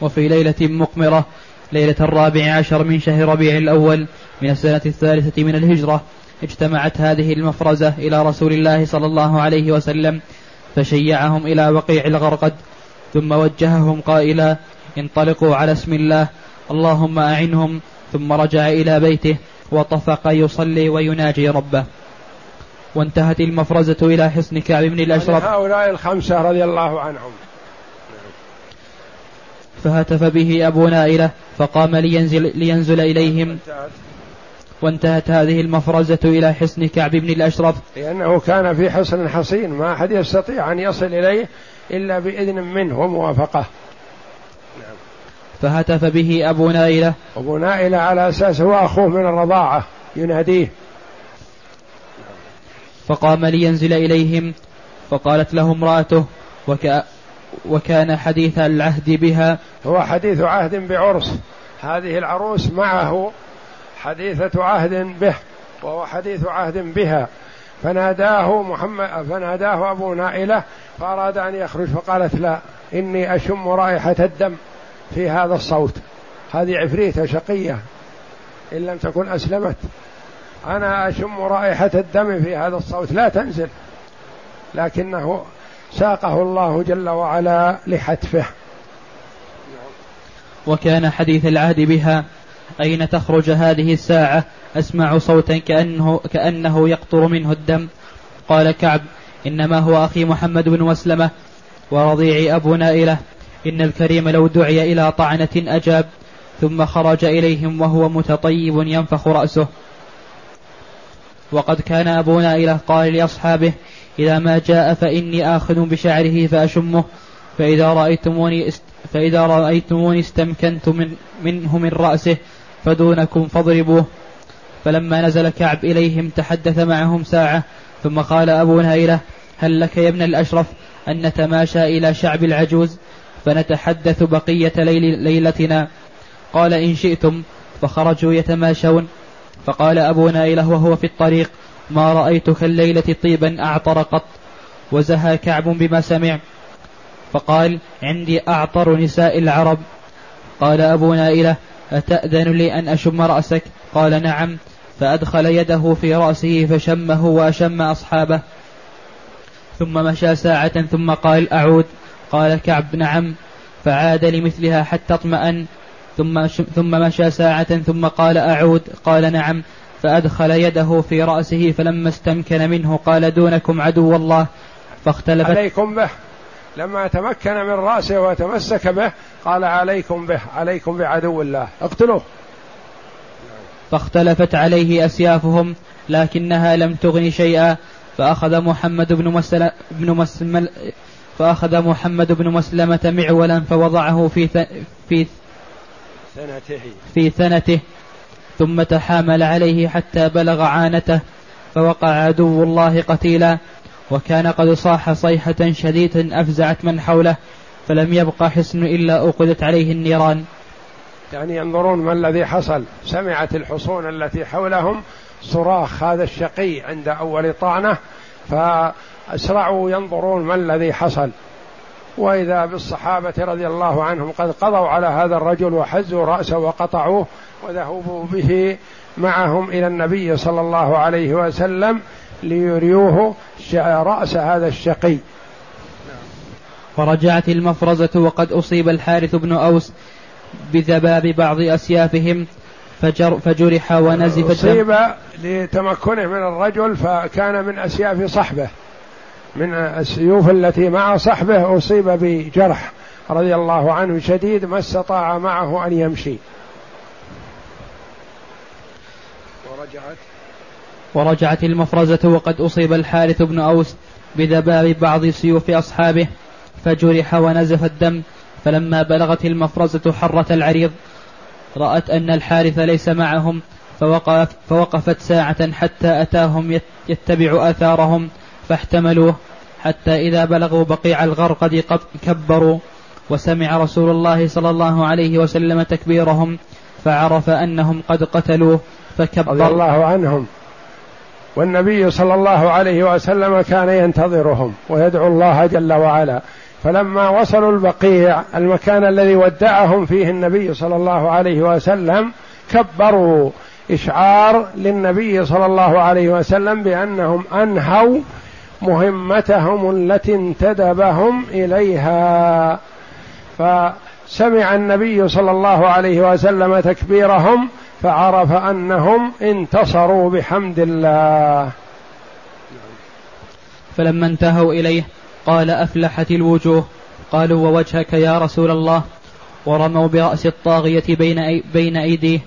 وفي ليلة مقمرة ليلة الرابع عشر من شهر ربيع الأول من السنة الثالثة من الهجرة اجتمعت هذه المفرزة إلى رسول الله صلى الله عليه وسلم فشيعهم إلى وقيع الغرقد ثم وجههم قائلا انطلقوا على اسم الله اللهم أعنهم ثم رجع إلى بيته وطفق يصلي ويناجي ربه. وانتهت المفرزة إلى حصن كعب بن الأشرف. هؤلاء الخمسة رضي الله عنهم. فهتف به أبو نائلة فقام لينزل, لينزل إليهم. وانتهت هذه المفرزة إلى حصن كعب بن الأشرف. لأنه كان في حصن حصين ما أحد يستطيع أن يصل إليه إلا بإذن منه وموافقة فهتف به أبو نائلة. أبو نائلة على أساس هو أخوه من الرضاعة يناديه. فقام لينزل إليهم فقالت له امرأته وك وكان حديث العهد بها؟ هو حديث عهد بعرس هذه العروس معه حديثة عهد به وهو حديث عهد بها. فناداه محمد فناداه أبو نائلة فأراد أن يخرج فقالت لا إني أشم رائحة الدم في هذا الصوت. هذه عفريتة شقية إن لم تكن أسلمت. أنا أشم رائحة الدم في هذا الصوت. لا تنزل. لكنه ساقه الله جل وعلا لحتفه. وكان حديث العهد بها أين تخرج هذه الساعة؟ أسمع صوتا كأنه, كأنه يقطر منه الدم. قال كعب إنما هو أخي محمد بن مسلمة ورضيعي أبو نائلة. إن الكريم لو دعي إلى طعنة أجاب ثم خرج إليهم وهو متطيب ينفخ رأسه. وقد كان أبو نائلة قال لأصحابه إذا ما جاء فإني آخذ بشعره فأشمه. فإذا رأيتموني است فإذا رأيتموني استمكنت من منه من رأسه فدونكم فاضربوه. فلما نزل كعب إليهم تحدث معهم ساعة ثم قال أبو نائلة هل لك يا ابن الأشرف أن نتماشى إلى شعب العجوز فنتحدث بقية ليل ليلتنا؟ قال إن شئتم فخرجوا يتماشون. فقال أبو نائلة وهو في الطريق ما رأيتك الليلة طيبا أعطر قط وزهى كعب بما سمع فقال عندي أعطر نساء العرب. قال أبو نائلة أتأذن لي أن أشم رأسك؟ قال نعم. فأدخل يده في رأسه فشمه وأشم أصحابه. ثم مشى ساعة ثم قال أعود. قال كعب نعم. فعاد لمثلها حتى اطمأن. ثم ثم مشى ساعة ثم قال أعود قال نعم فأدخل يده في رأسه فلما استمكن منه قال دونكم عدو الله فاختلفت عليكم به. لما تمكن من رأسه وتمسك به قال عليكم به عليكم بعدو الله. اقتلوه. فاختلفت عليه أسيافهم لكنها لم تغن شيئا فأخذ محمد بن مسلم بن مسلم فأخذ محمد بن مسلمة معولا فوضعه في في سنته. في ثنته ثم تحامل عليه حتى بلغ عانته فوقع عدو الله قتيلا وكان قد صاح صيحة شديدة أفزعت من حوله فلم يبق حصن إلا أوقدت عليه النيران. يعني ينظرون ما الذي حصل. سمعت الحصون التي حولهم صراخ هذا الشقي عند أول طعنة فأسرعوا ينظرون ما الذي حصل. وإذا بالصحابة رضي الله عنهم قد قضوا على هذا الرجل وحزوا رأسه وقطعوه وذهبوا به معهم إلى النبي صلى الله عليه وسلم ليريوه رأس هذا الشقي. فرجعت المفرزة وقد أصيب الحارث بن أوس بذباب بعض أسيافهم فجر فجرح ونزف أصيب لتمكنه من الرجل فكان من أسياف صحبه. من السيوف التي مع صحبه أصيب بجرح رضي الله عنه شديد ما استطاع معه أن يمشي. ورجعت. ورجعت المفرزة وقد أصيب الحارث بن أوس بذباب بعض سيوف أصحابه فجرح ونزف الدم فلما بلغت المفرزة حرة العريض رأت أن الحارث ليس معهم فوقف فوقفت ساعة حتى أتاهم يتبع آثارهم فاحتملوه حتى إذا بلغوا بقيع الغرقد كبروا. وسمع رسول الله صلى الله عليه وسلم تكبيرهم فعرف أنهم قد قتلوه فكبر. رضي الله عنهم. والنبي صلى الله عليه وسلم كان ينتظرهم ويدعو الله جل وعلا. فلما وصلوا البقيع المكان الذي ودعهم فيه النبي صلى الله عليه وسلم كبروا. إشعار للنبي صلى الله عليه وسلم بأنهم أنهوا مهمتهم التي انتدبهم إليها. فسمع النبي صلى الله عليه وسلم تكبيرهم فعرف أنهم انتصروا بحمد الله. فلما انتهوا إليه قال أفلحت الوجوه. قالوا ووجهك يا رسول الله. ورموا برأس الطاغية بين بين أيديه.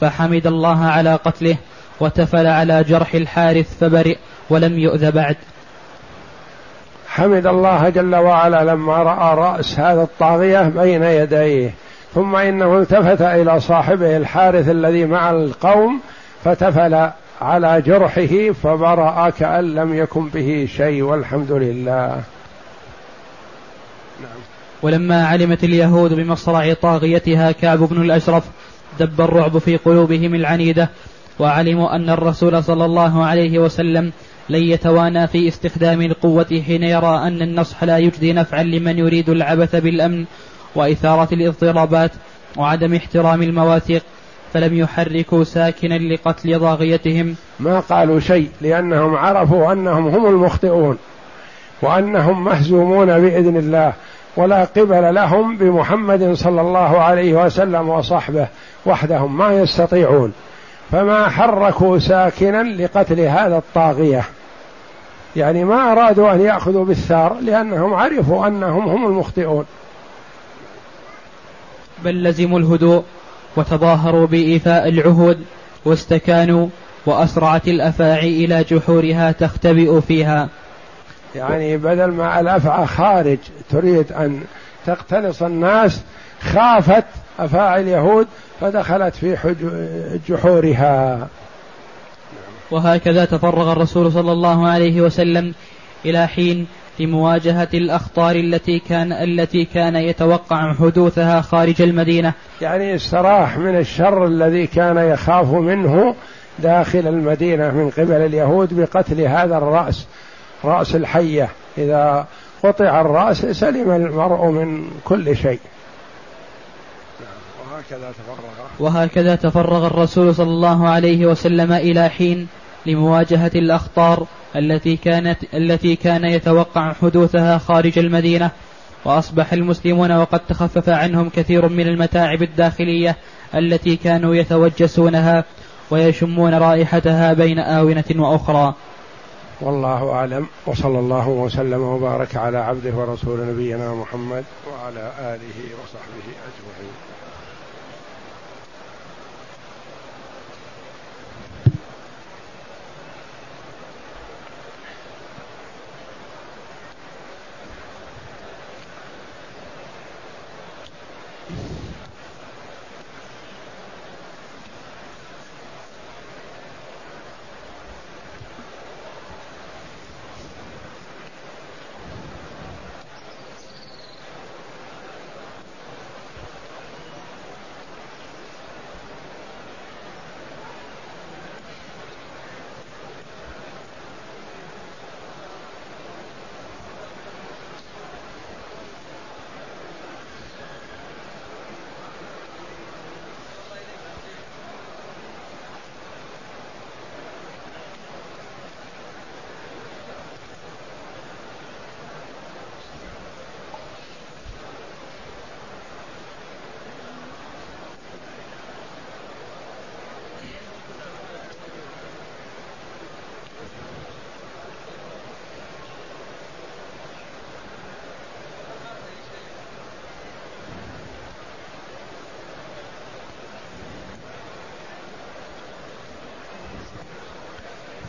فحمد الله على قتله وتفل على جرح الحارث فبرئ ولم يؤذ بعد. حمد الله جل وعلا لما رأى رأس هذا الطاغية بين يديه ثم إنه التفت إلى صاحبه الحارث الذي مع القوم فتفل على جرحه فبرأ كأن لم يكن به شيء والحمد لله نعم. ولما علمت اليهود بمصرع طاغيتها كعب بن الأشرف دب الرعب في قلوبهم العنيدة وعلموا أن الرسول صلى الله عليه وسلم لن يتوانى في استخدام القوة حين يرى أن النصح لا يجدي نفعا لمن يريد العبث بالأمن وإثارة الاضطرابات وعدم احترام المواثيق فلم يحركوا ساكنا لقتل ضاغيتهم. ما قالوا شيء لأنهم عرفوا أنهم هم المخطئون وأنهم مهزومون بإذن الله ولا قبل لهم بمحمد صلى الله عليه وسلم وصحبه وحدهم ما يستطيعون. فما حركوا ساكنا لقتل هذا الطاغية. يعني ما أرادوا أن يأخذوا بالثار لأنهم عرفوا أنهم هم المخطئون. بل لزموا الهدوء وتظاهروا بإيفاء العهود واستكانوا وأسرعت الأفاعي إلى جحورها تختبئ فيها. يعني بدل ما الأفعى خارج تريد أن تقتنص الناس خافت أفاعي اليهود فدخلت في جحورها. وهكذا تفرغ الرسول صلى الله عليه وسلم إلى حين لمواجهة الأخطار التي كان التي كان يتوقع حدوثها خارج المدينة. يعني استراح من الشر الذي كان يخاف منه داخل المدينة من قبل اليهود بقتل هذا الرأس رأس الحية. إذا قطع الرأس سلم المرء من كل شيء. وهكذا تفرغ. وهكذا تفرغ الرسول صلى الله عليه وسلم إلى حين لمواجهة الأخطار التي كانت التي كان يتوقع حدوثها خارج المدينة وأصبح المسلمون وقد تخفف عنهم كثير من المتاعب الداخلية التي كانوا يتوجسونها ويشمون رائحتها بين آونة وأخرى. والله أعلم وصلى الله وسلم وبارك على عبده ورسول نبينا محمد وعلى آله وصحبه أجمعين.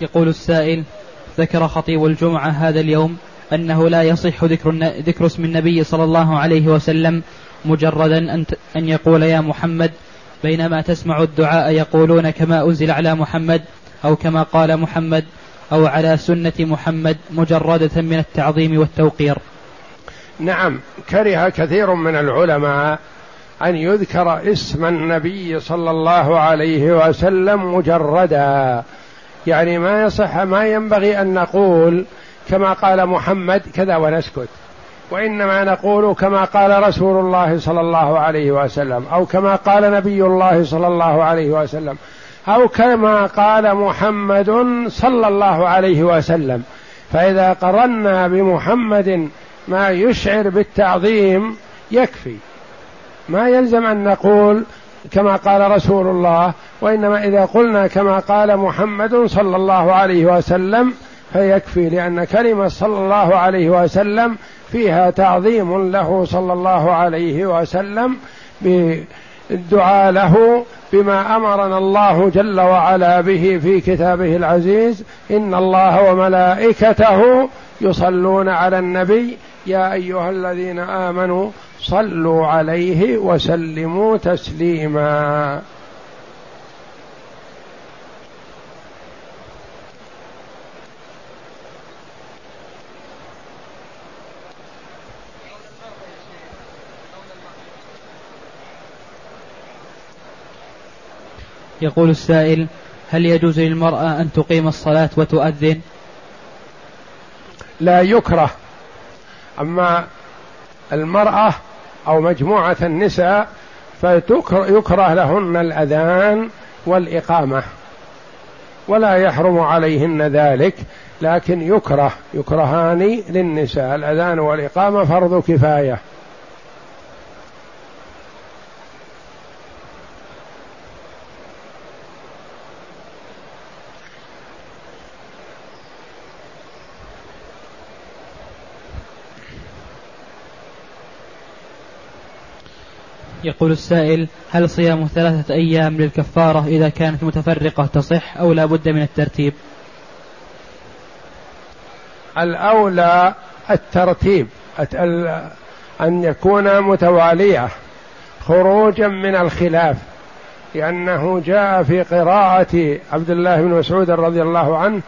يقول السائل ذكر خطيب الجمعة هذا اليوم أنه لا يصح ذكر, ذكر اسم النبي صلى الله عليه وسلم مجردا أن, أن يقول يا محمد بينما تسمع الدعاء يقولون كما أنزل على محمد أو كما قال محمد أو على سنة محمد مجردة من التعظيم والتوقير. نعم كره كثير من العلماء أن يذكر اسم النبي صلى الله عليه وسلم مجردا. يعني ما يصح ما ينبغي أن نقول كما قال محمد كذا ونسكت. وإنما نقول كما قال رسول الله صلى الله عليه وسلم أو كما قال نبي الله صلى الله عليه وسلم أو كما قال محمد صلى الله عليه وسلم. فإذا قرنا بمحمد ما يشعر بالتعظيم يكفي. ما يلزم أن نقول كما قال رسول الله وإنما إذا قلنا كما قال محمد صلى الله عليه وسلم فيكفي لأن كلمة صلى الله عليه وسلم فيها تعظيم له صلى الله عليه وسلم بالدعاء له بما أمرنا الله جل وعلا به في كتابه العزيز إن الله وملائكته يصلون على النبي يا أيها الذين آمنوا صلوا عليه وسلموا تسليما. يقول السائل هل يجوز للمرأة أن تقيم الصلاة وتؤذن؟ لا يكره. أما المرأة أو مجموعة النساء فيكره لهن الأذان والإقامة ولا يحرم عليهن ذلك لكن يكره. يكرهان للنساء. الأذان والإقامة فرض كفاية. يقول السائل هل صيام ثلاثة أيام للكفارة إذا كانت متفرقة تصح أو لا بد من الترتيب؟ الأولى الترتيب أن يكون متوالية خروجا من الخلاف لأنه جاء في قراءة عبد الله بن مسعود رضي الله عنه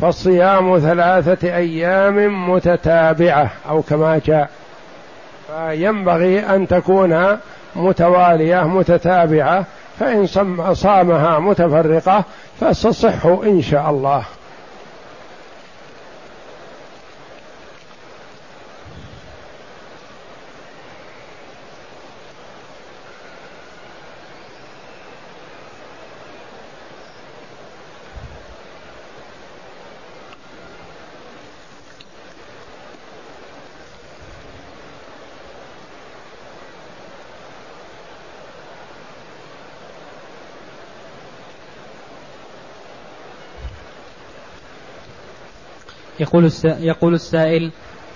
فالصيام ثلاثة أيام متتابعة أو كما جاء. فينبغي أن تكون متوالية متتابعة فإن صامها متفرقة فستصح إن شاء الله. يقول يقول السائل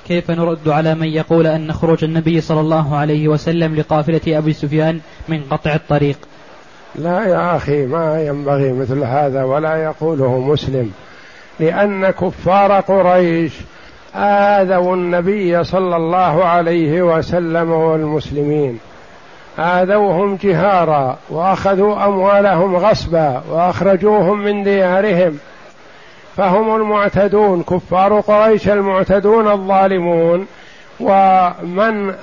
كيف نرد على من يقول أن خروج النبي صلى الله عليه وسلم لقافلة أبي سفيان من قطع الطريق؟ لا يا أخي ما ينبغي مثل هذا ولا يقوله مسلم لأن كفار قريش آذوا النبي صلى الله عليه وسلم والمسلمين. آذوهم جهارا وأخذوا أموالهم غصبا وأخرجوهم من ديارهم. فهم المعتدون كفار قريش المعتدون الظالمون. ومن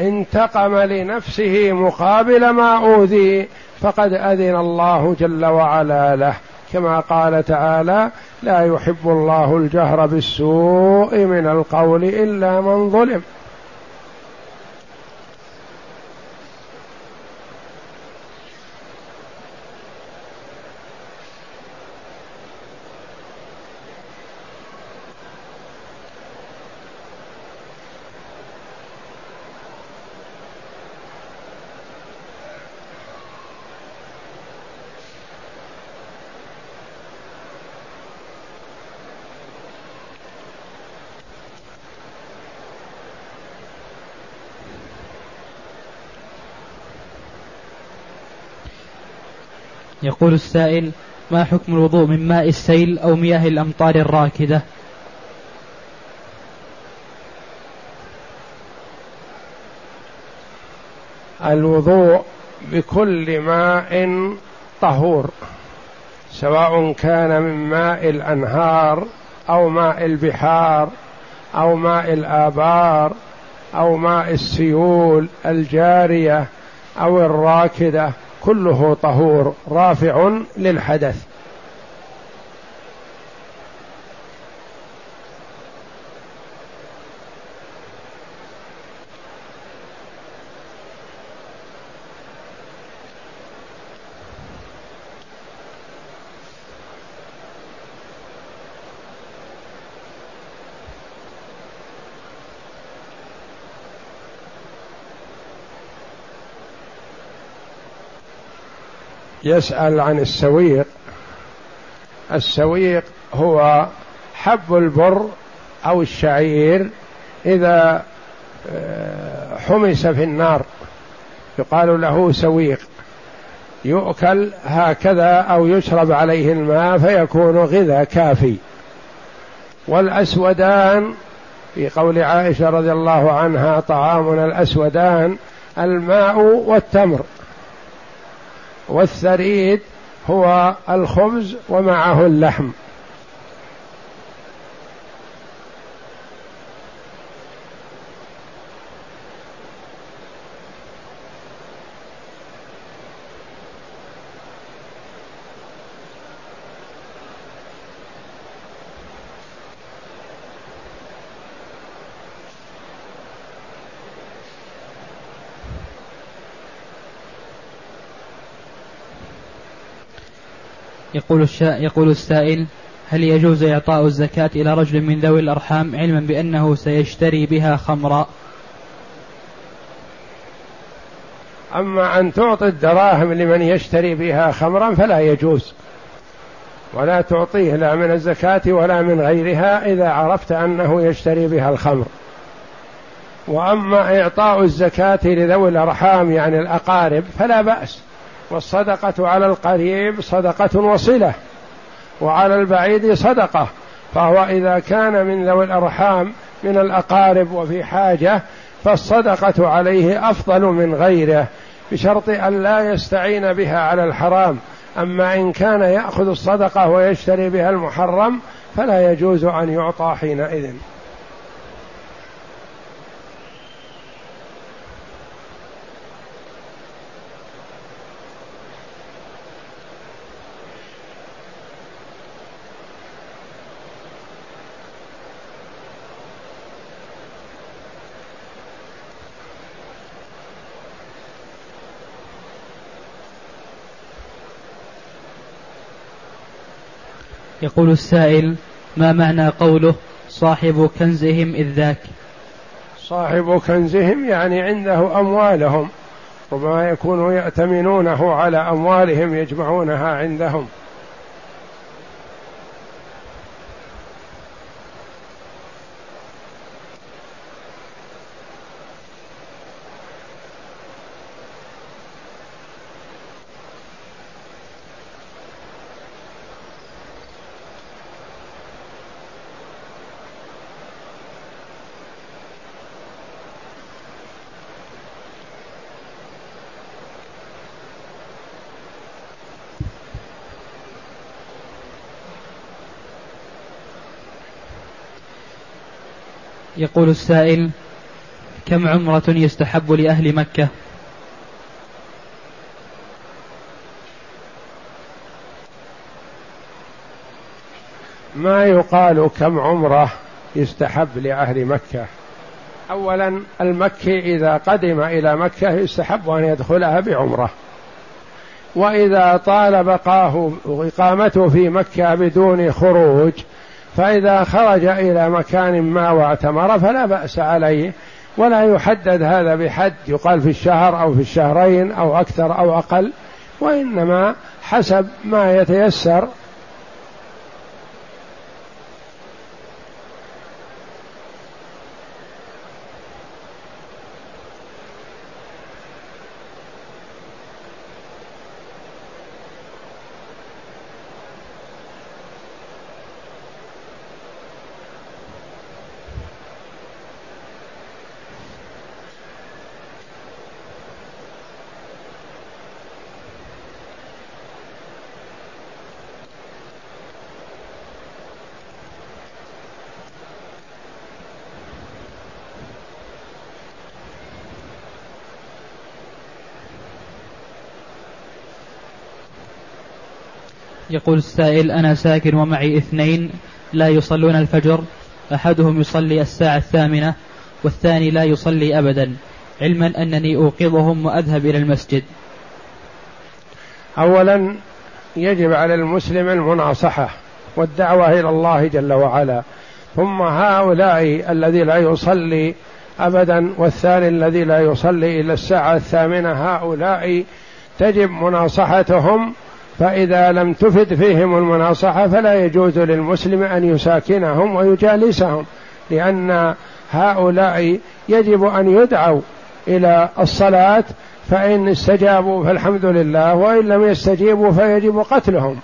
انتقم لنفسه مقابل ما أوذي فقد أذن الله جل وعلا له. كما قال تعالى لا يحب الله الجهر بالسوء من القول إلا من ظلم. يقول السائل ما حكم الوضوء من ماء السيل أو مياه الأمطار الراكدة؟ الوضوء بكل ماء طهور سواء كان من ماء الأنهار أو ماء البحار أو ماء الآبار أو ماء السيول الجارية أو الراكدة. كله طهور رافع للحدث. يسأل عن السويق. السويق هو حب البر أو الشعير إذا آه، حمس في النار. يقال له سويق. يؤكل هكذا أو يشرب عليه الماء فيكون غذاء كافي. والأسودان في قول عائشة رضي الله عنها طعامنا الأسودان الماء والتمر. والثريد هو الخبز ومعه اللحم. يقول يقول السائل هل يجوز إعطاء الزكاة إلى رجل من ذوي الأرحام علما بأنه سيشتري بها خمرا؟ أما أن تعطي الدراهم لمن يشتري بها خمرا فلا يجوز ولا تعطيه لا من الزكاة ولا من غيرها إذا عرفت أنه يشتري بها الخمر. وأما إعطاء الزكاة لذوي الأرحام يعني الأقارب فلا بأس. والصدقة على القريب صدقة وصلة وعلى البعيد صدقة. فهو إذا كان من ذوي الأرحام من الأقارب وفي حاجة فالصدقة عليه أفضل من غيره بشرط أن لا يستعين بها على الحرام. أما إن كان يأخذ الصدقة ويشتري بها المحرم فلا يجوز أن يعطى حينئذ. يقول السائل ما معنى قوله صاحب كنزهم إذ ذاك؟ صاحب كنزهم يعني عنده أموالهم ربما يكونوا يأتمنونه على أموالهم يجمعونها عندهم. يقول السائل كم عمرة يستحب لأهل مكة؟ ما يقال كم عمرة يستحب لأهل مكة؟ أولا المكي إذا قدم إلى مكة يستحب أن يدخلها بعمرة. وإذا طال بقاه وإقامته في مكة بدون خروج فإذا خرج إلى مكان ما واعتمر فلا بأس عليه ولا يحدد هذا بحد يقال في الشهر أو في الشهرين أو أكثر أو أقل وإنما حسب ما يتيسر يقول السائل أنا ساكن ومعي اثنين لا يصلون الفجر أحدهم يصلي الساعة الثامنة والثاني لا يصلي أبدا علما أنني أوقظهم وأذهب إلى المسجد. أولا يجب على المسلم المناصحة والدعوة إلى الله جل وعلا. ثم هؤلاء الذي لا يصلي أبدا والثاني الذي لا يصلي إلى الساعة الثامنة هؤلاء تجب مناصحتهم فإذا لم تفد فيهم المناصحة فلا يجوز للمسلم أن يساكنهم ويجالسهم لأن هؤلاء يجب أن يدعوا إلى الصلاة فإن استجابوا فالحمد لله وإن لم يستجيبوا فيجب قتلهم.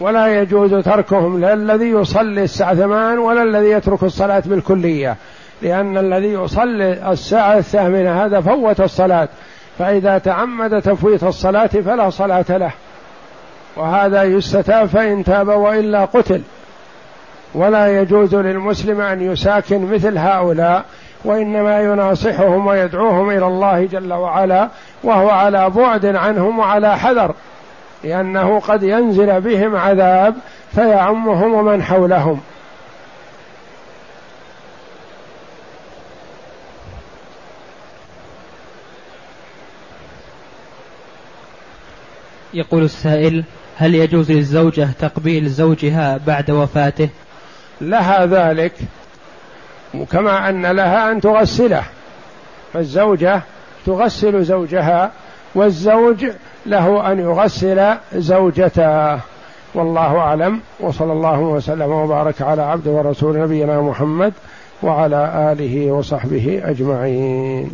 ولا يجوز تركهم لا الذي يصلي الساعة ثمان ولا الذي يترك الصلاة بالكلية لأن الذي يصلي الساعة الثامنة هذا فوت الصلاة فإذا تعمد تفويت الصلاة فلا صلاة له. وهذا يستتاب فإن تاب وإلا قتل. ولا يجوز للمسلم أن يساكن مثل هؤلاء وإنما يناصحهم ويدعوهم إلى الله جل وعلا وهو على بعد عنهم وعلى حذر لأنه قد ينزل بهم عذاب فيعمهم ومن حولهم. يقول السائل هل يجوز للزوجة تقبيل زوجها بعد وفاته؟ لها ذلك كما أن لها أن تغسله. فالزوجة تغسل زوجها والزوج له أن يغسل زوجته. والله أعلم وصلى الله وسلم وبارك على عبد ورسول نبينا محمد وعلى آله وصحبه أجمعين.